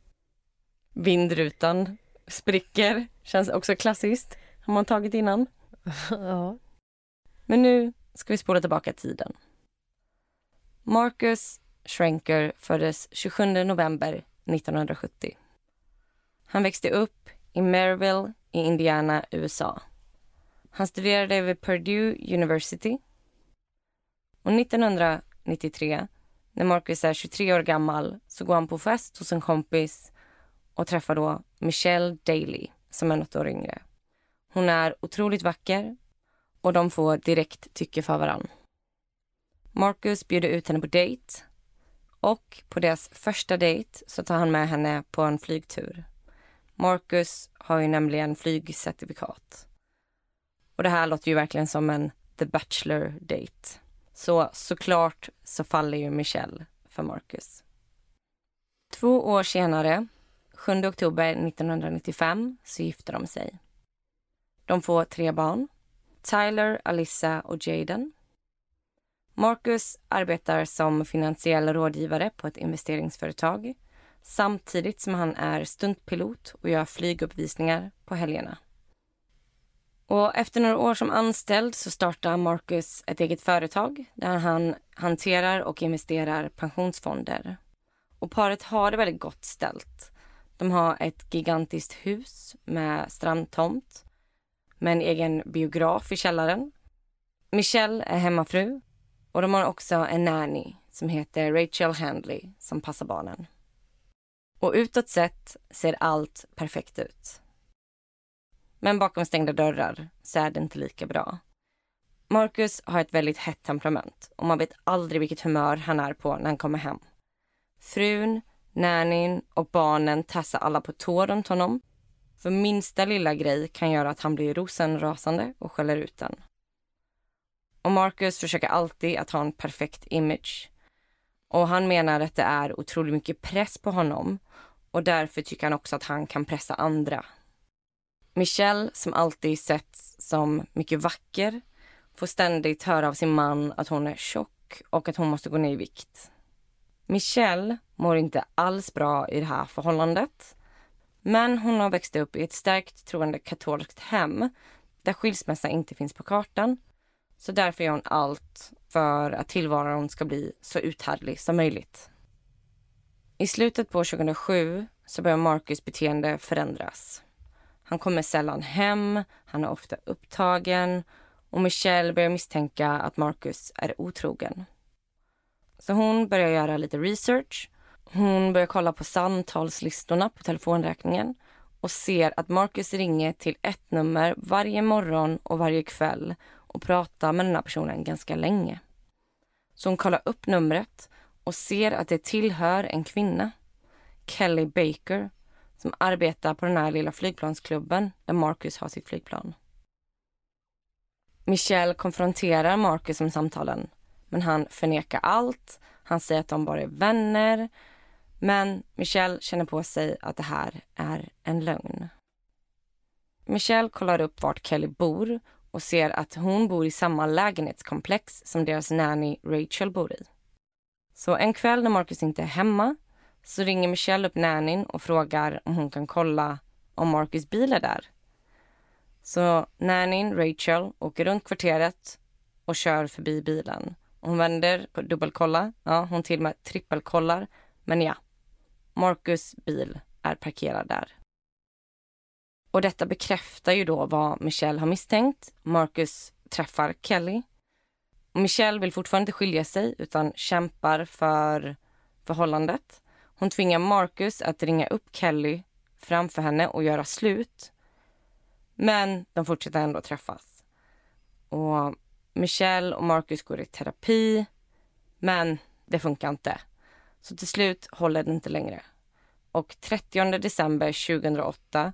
Vindrutan spricker, känns också klassiskt. Har man tagit innan. ja. Men nu ska vi spola tillbaka tiden. Marcus Schrenker föddes 27 november 1970. Han växte upp i Maryville i Indiana, USA. Han studerade vid Purdue University. Och 1993, när Marcus är 23 år gammal, så går han på fest hos en kompis och träffar då Michelle Daly, som är något år yngre. Hon är otroligt vacker och de får direkt tycke för varann. Marcus bjuder ut henne på dejt och på deras första dejt så tar han med henne på en flygtur. Marcus har ju nämligen flygcertifikat. Och det här låter ju verkligen som en The Bachelor-date. Så såklart så faller ju Michelle för Marcus. Två år senare, 7 oktober 1995, så gifter de sig. De får tre barn. Tyler, Alyssa och Jaden. Marcus arbetar som finansiell rådgivare på ett investeringsföretag samtidigt som han är stuntpilot och gör flyguppvisningar på helgerna. Och efter några år som anställd så startar Marcus ett eget företag där han hanterar och investerar pensionsfonder. Och paret har det väldigt gott ställt. De har ett gigantiskt hus med strandtomt med en egen biograf i källaren. Michelle är hemmafru och de har också en nanny som heter Rachel Handley som passar barnen. Och utåt sett ser allt perfekt ut. Men bakom stängda dörrar så är det inte lika bra. Marcus har ett väldigt hett temperament och man vet aldrig vilket humör han är på när han kommer hem. Frun, nannyn och barnen tassar alla på tå runt honom. För minsta lilla grej kan göra att han blir rosenrasande och skäller ut den. Och Marcus försöker alltid att ha en perfekt image. Och han menar att det är otroligt mycket press på honom och därför tycker han också att han kan pressa andra. Michelle, som alltid setts som mycket vacker, får ständigt höra av sin man att hon är tjock och att hon måste gå ner i vikt. Michelle mår inte alls bra i det här förhållandet. Men hon har växt upp i ett starkt troende katolskt hem där skilsmässa inte finns på kartan. Så därför gör hon allt för att tillvaron ska bli så uthärdlig som möjligt. I slutet på 2007 så börjar Marcus beteende förändras. Han kommer sällan hem, han är ofta upptagen och Michelle börjar misstänka att Marcus är otrogen. Så hon börjar göra lite research. Hon börjar kolla på samtalslistorna på telefonräkningen och ser att Marcus ringer till ett nummer varje morgon och varje kväll och pratar med den här personen ganska länge. Så hon kollar upp numret och ser att det tillhör en kvinna, Kelly Baker, som arbetar på den här lilla flygplansklubben där Marcus har sitt flygplan. Michelle konfronterar Marcus om samtalen, men han förnekar allt. Han säger att de bara är vänner. Men Michelle känner på sig att det här är en lögn. Michelle kollar upp vart Kelly bor och ser att hon bor i samma lägenhetskomplex som deras nanny Rachel bor i. Så en kväll när Marcus inte är hemma så ringer Michelle upp nannyn och frågar om hon kan kolla om Marcus bil är där. Så nannyn, Rachel, åker runt kvarteret och kör förbi bilen. Hon vänder dubbelkollar, ja hon till och med trippelkollar. Men ja, Marcus bil är parkerad där. Och detta bekräftar ju då vad Michelle har misstänkt. Marcus träffar Kelly. Och Michelle vill fortfarande inte skilja sig utan kämpar för förhållandet. Hon tvingar Marcus att ringa upp Kelly framför henne och göra slut. Men de fortsätter ändå träffas. Och Michelle och Marcus går i terapi, men det funkar inte. Så till slut håller det inte längre. Och 30 december 2008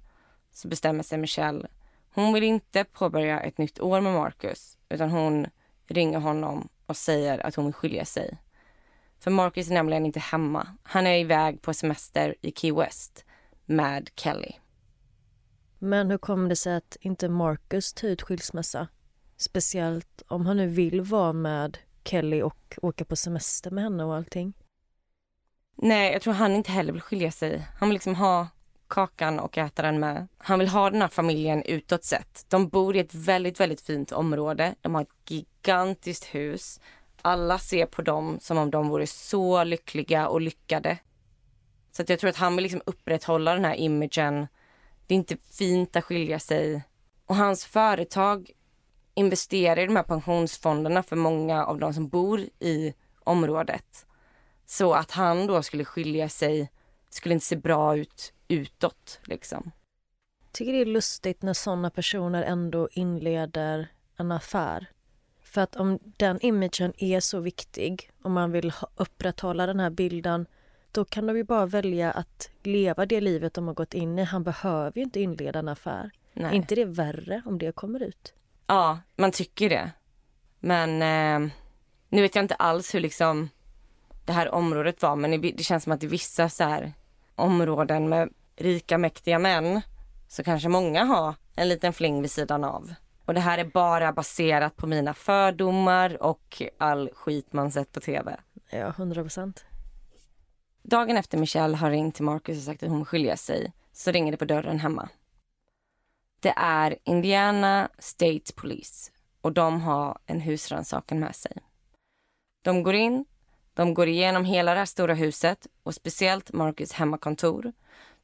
så bestämmer sig Michelle. Hon vill inte påbörja ett nytt år med Marcus utan hon ringer honom och säger att hon vill skilja sig. För Marcus är nämligen inte hemma. Han är iväg på semester i Key West med Kelly. Men hur kommer det sig att inte Marcus tar ut skilsmässa? Speciellt om han nu vill vara med Kelly och åka på semester med henne och allting. Nej, jag tror han inte heller vill skilja sig. Han vill liksom ha kakan och äta den med. Han vill ha den här familjen utåt sett. De bor i ett väldigt, väldigt fint område. De har ett gigantiskt hus. Alla ser på dem som om de vore så lyckliga och lyckade. Så att jag tror att han vill liksom upprätthålla den här imagen. Det är inte fint att skilja sig. Och hans företag investerar i de här pensionsfonderna för många av de som bor i området. Så att han då skulle skilja sig skulle inte se bra ut utåt liksom. tycker det är lustigt när såna personer ändå inleder en affär. För att om den imagen är så viktig, om man vill upprätthålla den här bilden, då kan de ju bara välja att leva det livet de har gått in i. Han behöver ju inte inleda en affär. Nej. Är inte det värre om det kommer ut? Ja, man tycker det. Men eh, nu vet jag inte alls hur liksom det här området var men det känns som att i vissa så här områden med rika mäktiga män så kanske många har en liten fling vid sidan av. Och det här är bara baserat på mina fördomar och all skit man sett på tv. Ja, hundra procent. Dagen efter Michelle har ringt till Marcus och sagt att hon skilja sig så ringer det på dörren hemma. Det är Indiana State Police och de har en husrannsakan med sig. De går in, de går igenom hela det här stora huset och speciellt Marcus hemmakontor.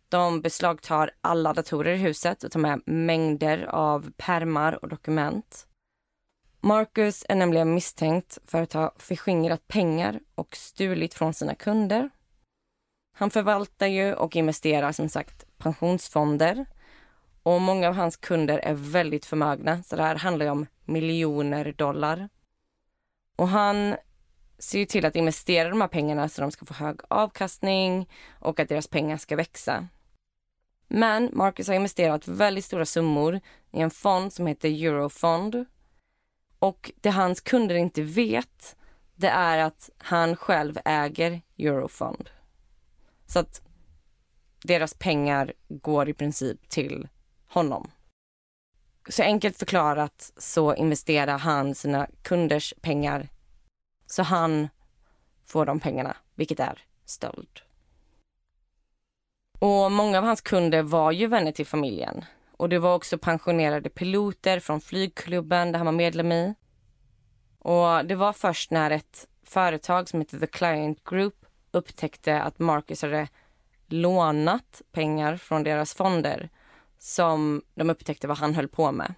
De beslagtar alla datorer i huset och tar med mängder av permar och dokument. Marcus är nämligen misstänkt för att ha förskingrat pengar och stulit från sina kunder. Han förvaltar ju och investerar som sagt pensionsfonder och många av hans kunder är väldigt förmögna så det här handlar om miljoner dollar. Och han ser ju till att investera de här pengarna så de ska få hög avkastning och att deras pengar ska växa. Men Marcus har investerat väldigt stora summor i en fond som heter Eurofond. Och det hans kunder inte vet, det är att han själv äger Eurofond. Så att deras pengar går i princip till honom. Så enkelt förklarat så investerar han sina kunders pengar så han får de pengarna, vilket är stöld. Och många av hans kunder var ju vänner till familjen. Och det var också pensionerade piloter från flygklubben där han var medlem i. Och det var först när ett företag som heter The Client Group upptäckte att Marcus hade lånat pengar från deras fonder som de upptäckte vad han höll på med.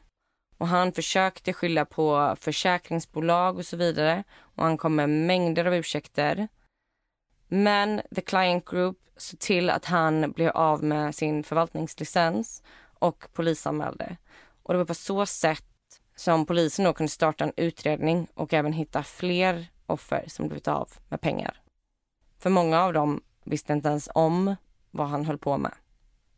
Och han försökte skylla på försäkringsbolag och så vidare. Och han kom med mängder av ursäkter. Men The Client Group såg till att han blev av med sin förvaltningslicens och polisanmälde. Och det var på så sätt som polisen då kunde starta en utredning och även hitta fler offer som blivit av med pengar. För många av dem visste inte ens om vad han höll på med.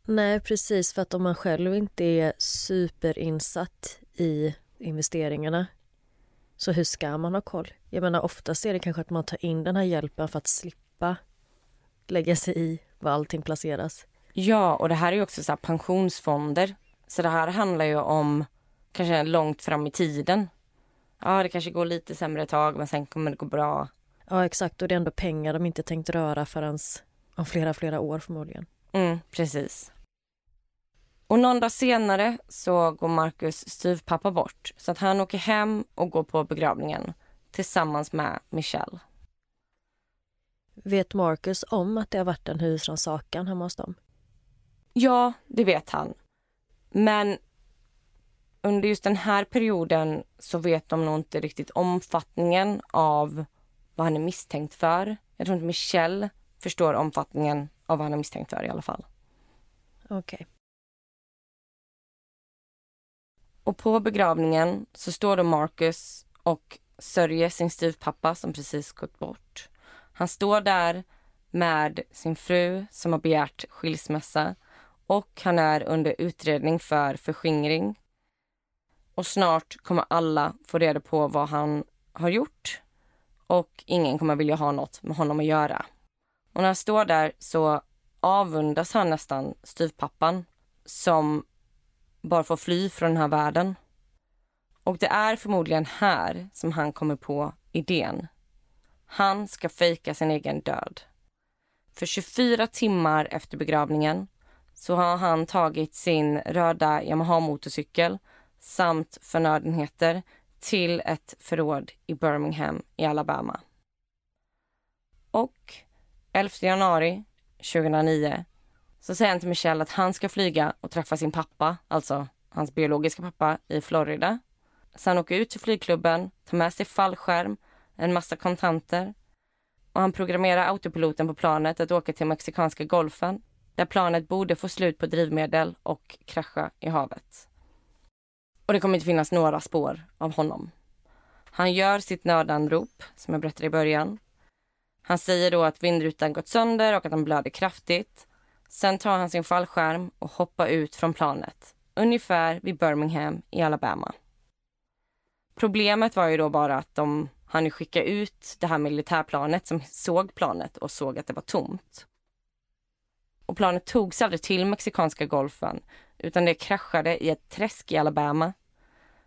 Nej, precis. För att om man själv inte är superinsatt i investeringarna så hur ska man ha koll? Jag menar oftast är det kanske att man tar in den här hjälpen för att slippa lägga sig i var allting placeras. Ja, och det här är ju också så pensionsfonder. Så det här handlar ju om kanske långt fram i tiden. Ja, det kanske går lite sämre ett tag, men sen kommer det gå bra. Ja, exakt. Och det är ändå pengar de inte tänkt röra förrän om flera, flera år förmodligen. Mm, precis. Och någon dag senare så går Marcus styvpappa bort så att han åker hem och går på begravningen tillsammans med Michelle. Vet Marcus om att det har varit en husrannsakan hemma hos dem? Ja, det vet han. Men under just den här perioden så vet de nog inte riktigt omfattningen av vad han är misstänkt för. Jag tror inte Michelle förstår omfattningen av vad han är misstänkt för i alla fall. Okej. Okay. Och på begravningen så står då Marcus och sörjer sin styvpappa som precis gått bort. Han står där med sin fru som har begärt skilsmässa och han är under utredning för förskingring. Och snart kommer alla få reda på vad han har gjort och ingen kommer vilja ha något med honom att göra. Och när han står där så avundas han nästan styvpappan som bara får fly från den här världen. Och det är förmodligen här som han kommer på idén. Han ska fejka sin egen död. För 24 timmar efter begravningen så har han tagit sin röda Yamaha-motorcykel samt förnödenheter till ett förråd i Birmingham i Alabama. Och 11 januari 2009 så säger han till Michelle att han ska flyga och träffa sin pappa, alltså hans biologiska pappa, i Florida. Så han åker ut till flygklubben, tar med sig fallskärm, en massa kontanter och han programmerar autopiloten på planet att åka till mexikanska golfen där planet borde få slut på drivmedel och krascha i havet. Och det kommer inte finnas några spår av honom. Han gör sitt nödanrop, som jag berättade i början. Han säger då att vindrutan gått sönder och att han blöder kraftigt. Sen tar han sin fallskärm och hoppar ut från planet, ungefär vid Birmingham i Alabama. Problemet var ju då bara att de hann skicka ut det här militärplanet som såg planet och såg att det var tomt. Och planet togs aldrig till mexikanska golfen utan det kraschade i ett träsk i Alabama.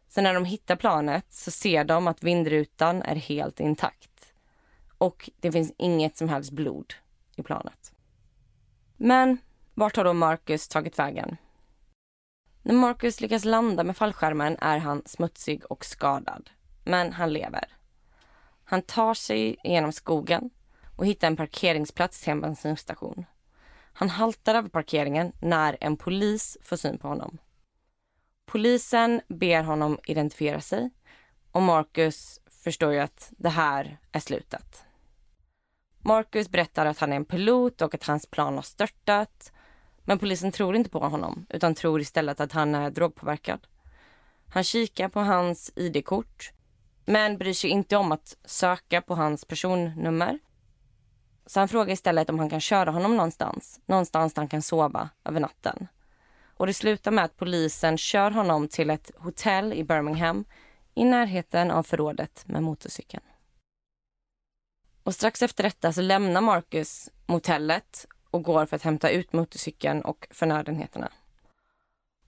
Sen när de hittar planet så ser de att vindrutan är helt intakt. Och det finns inget som helst blod i planet. Men vart har då Marcus tagit vägen? När Marcus lyckas landa med fallskärmen är han smutsig och skadad. Men han lever. Han tar sig genom skogen och hittar en parkeringsplats till en bensinstation. Han haltar över parkeringen när en polis får syn på honom. Polisen ber honom identifiera sig och Marcus förstår ju att det här är slutet. Marcus berättar att han är en pilot och att hans plan har störtat. Men polisen tror inte på honom utan tror istället att han är drogpåverkad. Han kikar på hans ID-kort men bryr sig inte om att söka på hans personnummer. Så han frågar istället om han kan köra honom någonstans, någonstans där han kan sova över natten. Och det slutar med att polisen kör honom till ett hotell i Birmingham i närheten av förrådet med motorcykeln. Och strax efter detta så lämnar Marcus motellet och går för att hämta ut motorcykeln och förnödenheterna.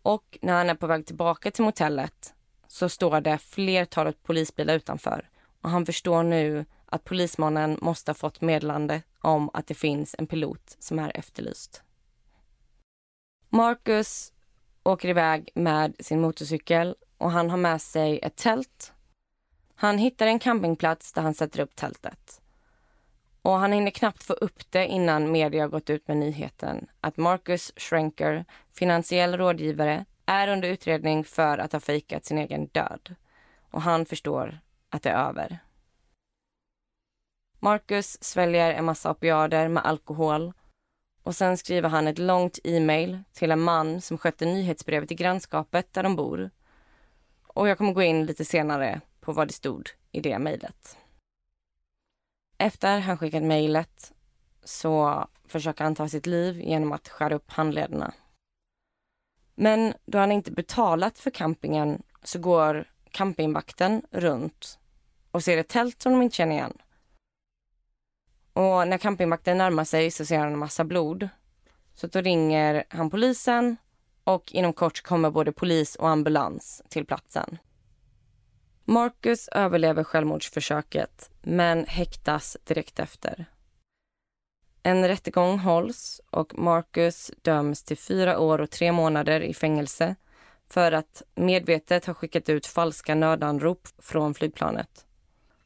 Och när han är på väg tillbaka till motellet så står det flertalet polisbilar utanför och han förstår nu att polismannen måste ha fått meddelande om att det finns en pilot som är efterlyst. Marcus åker iväg med sin motorcykel och han har med sig ett tält. Han hittar en campingplats där han sätter upp tältet. Och han hinner knappt få upp det innan media gått ut med nyheten att Marcus Schrenker, finansiell rådgivare, är under utredning för att ha fejkat sin egen död. Och han förstår att det är över. Marcus sväljer en massa opiader med alkohol och sen skriver han ett långt e-mail till en man som skötte nyhetsbrevet i grannskapet där de bor. Och jag kommer gå in lite senare på vad det stod i det mejlet. Efter han skickat mejlet så försöker han ta sitt liv genom att skära upp handlederna. Men då han inte betalat för campingen så går campingvakten runt och ser ett tält som de inte känner igen. Och när campingvakten närmar sig så ser han en massa blod. Så då ringer han polisen och inom kort kommer både polis och ambulans till platsen. Marcus överlever självmordsförsöket men häktas direkt efter. En rättegång hålls och Marcus döms till fyra år och tre månader i fängelse för att medvetet ha skickat ut falska nödanrop från flygplanet.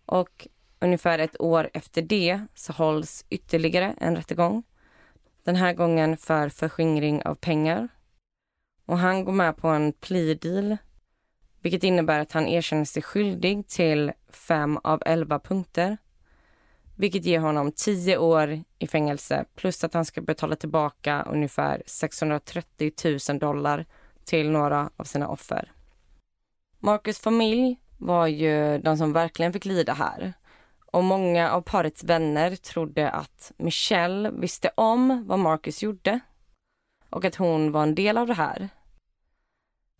Och ungefär ett år efter det så hålls ytterligare en rättegång. Den här gången för förskingring av pengar. Och han går med på en plea deal vilket innebär att han erkänner sig skyldig till fem av elva punkter vilket ger honom tio år i fängelse plus att han ska betala tillbaka ungefär 630 000 dollar till några av sina offer. Marcus familj var ju de som verkligen fick lida här. Och många av parets vänner trodde att Michelle visste om vad Marcus gjorde och att hon var en del av det här.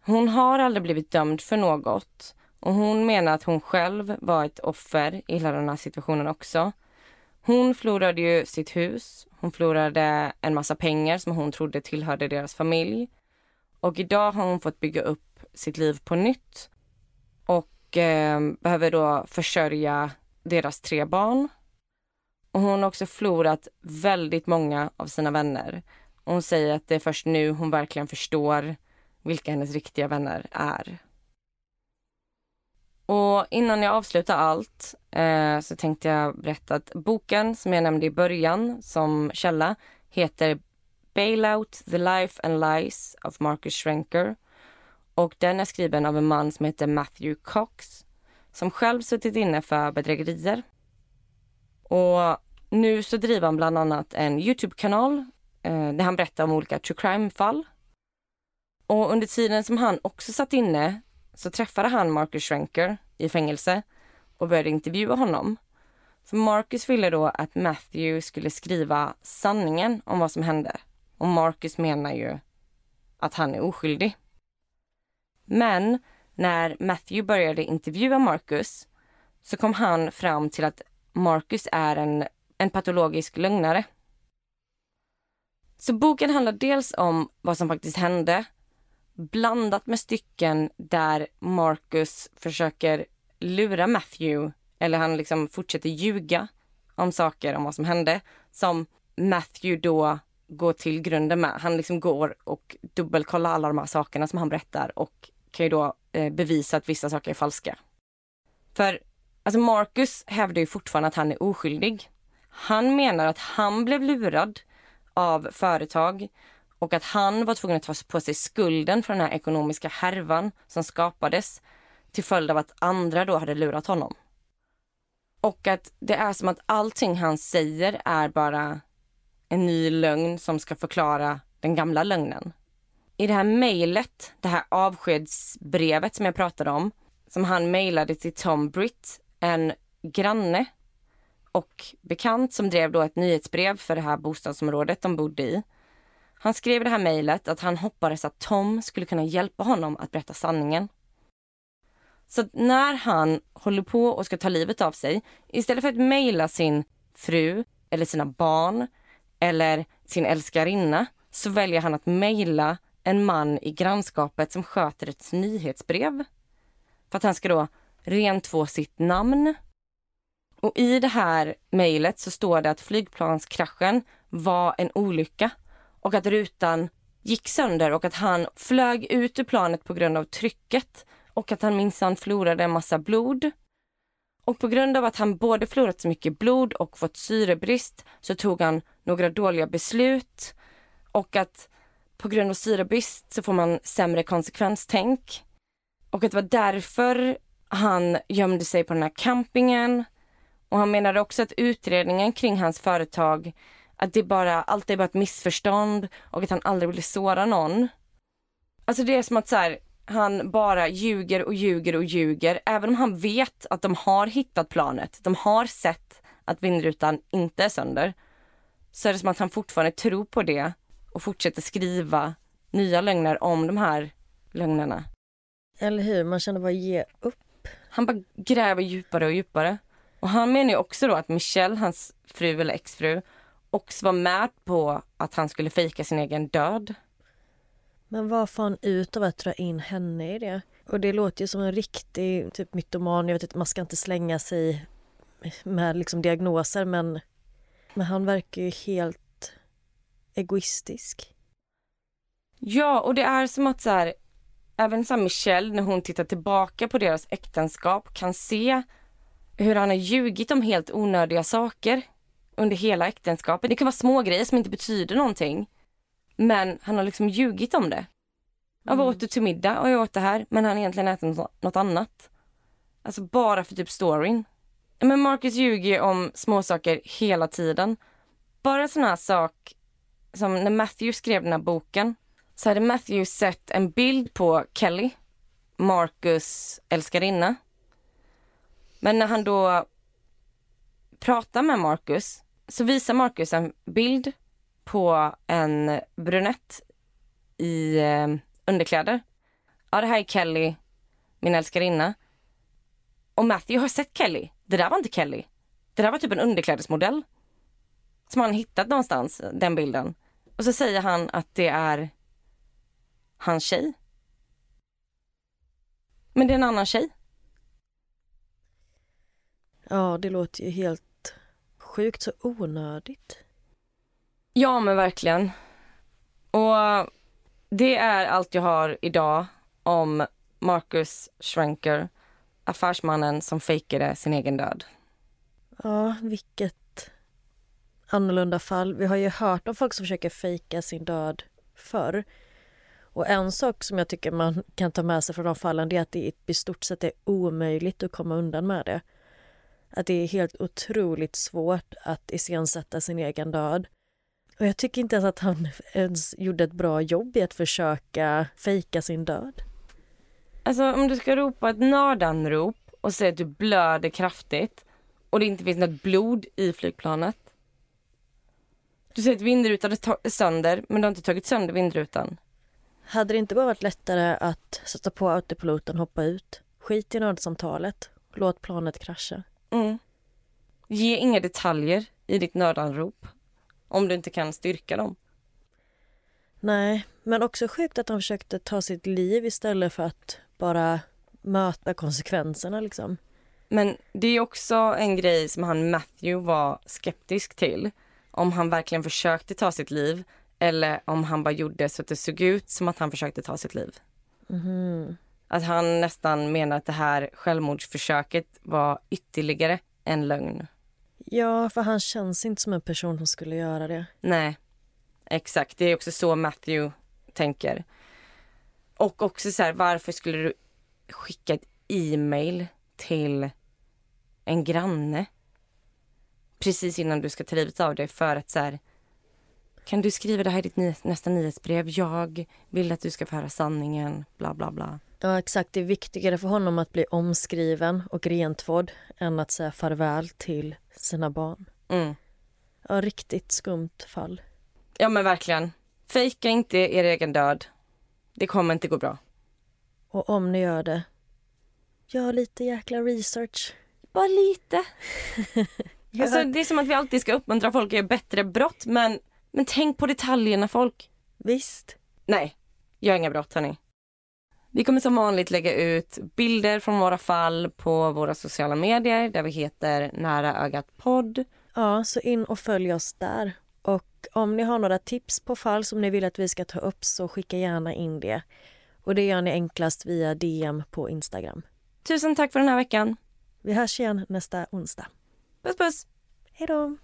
Hon har aldrig blivit dömd för något och hon menar att hon själv var ett offer i hela den här situationen också. Hon förlorade ju sitt hus, hon förlorade en massa pengar som hon trodde tillhörde deras familj. Och idag har hon fått bygga upp sitt liv på nytt och eh, behöver då försörja deras tre barn. Och hon har också förlorat väldigt många av sina vänner. Och hon säger att det är först nu hon verkligen förstår vilka hennes riktiga vänner är. Och innan jag avslutar allt eh, så tänkte jag berätta att boken som jag nämnde i början som källa heter Bailout, the life and lies of Marcus Schrenker. Och den är skriven av en man som heter Matthew Cox som själv suttit inne för bedrägerier. Och nu så driver han bland annat en Youtube-kanal eh, där han berättar om olika true crime-fall. Och under tiden som han också satt inne så träffade han Marcus Schrenker i fängelse och började intervjua honom. För Marcus ville då att Matthew skulle skriva sanningen om vad som hände. Och Marcus menar ju att han är oskyldig. Men när Matthew började intervjua Marcus så kom han fram till att Marcus är en, en patologisk lögnare. Så boken handlar dels om vad som faktiskt hände blandat med stycken där Marcus försöker lura Matthew eller han liksom fortsätter ljuga om saker om vad som hände som Matthew då går till grunden med. Han liksom går och dubbelkollar alla de här sakerna som han berättar och kan ju då eh, bevisa att vissa saker är falska. För alltså Marcus hävdar ju fortfarande att han är oskyldig. Han menar att han blev lurad av företag och att han var tvungen att ta på sig skulden för den här ekonomiska härvan som skapades till följd av att andra då hade lurat honom. Och att det är som att allting han säger är bara en ny lögn som ska förklara den gamla lögnen. I det här mejlet, det här avskedsbrevet som jag pratade om, som han mejlade till Tom Britt, en granne och bekant som drev då ett nyhetsbrev för det här bostadsområdet de bodde i. Han skrev i det här mejlet att han hoppades att Tom skulle kunna hjälpa honom att berätta sanningen. Så när han håller på och ska ta livet av sig, istället för att mejla sin fru eller sina barn eller sin älskarinna, så väljer han att mejla en man i grannskapet som sköter ett nyhetsbrev. För att han ska då rentvå sitt namn. Och i det här mejlet så står det att flygplanskraschen var en olycka och att rutan gick sönder och att han flög ut ur planet på grund av trycket och att han minsann förlorade en massa blod. Och på grund av att han både förlorat så mycket blod och fått syrebrist så tog han några dåliga beslut och att på grund av syrebrist så får man sämre konsekvenstänk. Och att det var därför han gömde sig på den här campingen. Och han menade också att utredningen kring hans företag att det bara, allt är bara ett missförstånd och att han aldrig ville såra någon. Alltså det är som att så här, han bara ljuger och ljuger och ljuger. Även om han vet att de har hittat planet, de har sett att vindrutan inte är sönder. Så är det som att han fortfarande tror på det och fortsätter skriva nya lögner om de här lögnerna. Eller hur, man känner bara ge upp. Han bara gräver djupare och djupare. Och han menar ju också då att Michelle, hans fru eller exfru, också var med på att han skulle fejka sin egen död. Men vad får han ut av att dra in henne i det? Och det låter ju som en riktig typ mytoman. Jag vet inte, man ska inte slänga sig med liksom diagnoser men, men han verkar ju helt egoistisk. Ja, och det är som att så här, även så Michelle, när hon tittar tillbaka på deras äktenskap kan se hur han har ljugit om helt onödiga saker under hela äktenskapet. Det kan vara små grejer som inte betyder någonting. Men han har liksom ljugit om det. Jag var mm. åt du till middag och jag åt det här men han har egentligen ätit något annat. Alltså bara för typ storyn. Men Marcus ljuger om småsaker hela tiden. Bara en sån här sak som när Matthew skrev den här boken så hade Matthew sett en bild på Kelly, Marcus älskarinna. Men när han då pratar med Marcus så visar Marcus en bild på en brunett i eh, underkläder. Ja, det här är Kelly, min älskarinna. Och Matthew har sett Kelly. Det där var inte Kelly. Det där var typ en underklädesmodell. Som han hittat någonstans, den bilden. Och så säger han att det är hans tjej. Men det är en annan tjej. Ja, det låter ju helt sjukt så onödigt. Ja, men verkligen. Och det är allt jag har idag om Marcus Schrenker, affärsmannen som fejkade sin egen död. Ja, vilket annorlunda fall. Vi har ju hört om folk som försöker fejka sin död förr. Och en sak som jag tycker man kan ta med sig från de fallen är att det i stort sett är omöjligt att komma undan med det. Att det är helt otroligt svårt att iscensätta sin egen död. Och jag tycker inte ens att han [laughs] ens gjorde ett bra jobb i att försöka fejka sin död. Alltså om du ska ropa ett nödanrop och säga att du blöder kraftigt och det inte finns något blod i flygplanet. Du säger att vindrutan är sönder men du har inte tagit sönder vindrutan. Hade det inte bara varit lättare att sätta på autopiloten och hoppa ut? Skit i nödsamtalet. Låt planet krascha. Mm. Ge inga detaljer i ditt nödanrop om du inte kan styrka dem. Nej, men också sjukt att han försökte ta sitt liv istället för att bara möta konsekvenserna liksom. Men det är också en grej som han Matthew var skeptisk till. Om han verkligen försökte ta sitt liv eller om han bara gjorde så att det såg ut som att han försökte ta sitt liv. Mm. Att han nästan menar att det här självmordsförsöket var ytterligare en lögn. Ja, för han känns inte som en person som skulle göra det. Nej, exakt. Det är också så Matthew tänker. Och också så här, varför skulle du skicka ett e-mail till en granne precis innan du ska ta livet av dig för att så här, kan du skriva det här i ditt nästa nyhetsbrev? Jag vill att du ska få höra sanningen, bla bla bla. Ja, exakt. Det är viktigare för honom att bli omskriven och rentvådd än att säga farväl till sina barn. Mm. Ja, riktigt skumt fall. Ja, men verkligen. Fejka inte er egen död. Det kommer inte gå bra. Och om ni gör det, gör lite jäkla research. Bara lite. [laughs] alltså, det är som att vi alltid ska uppmuntra folk att göra bättre brott, men, men tänk på detaljerna folk. Visst. Nej, gör inga brott hörni. Vi kommer som vanligt lägga ut bilder från våra fall på våra sociala medier där vi heter Nära ögat podd. Ja, så in och följ oss där. Och om ni har några tips på fall som ni vill att vi ska ta upp så skicka gärna in det. Och det gör ni enklast via DM på Instagram. Tusen tack för den här veckan. Vi hörs igen nästa onsdag. Puss puss! Hej då!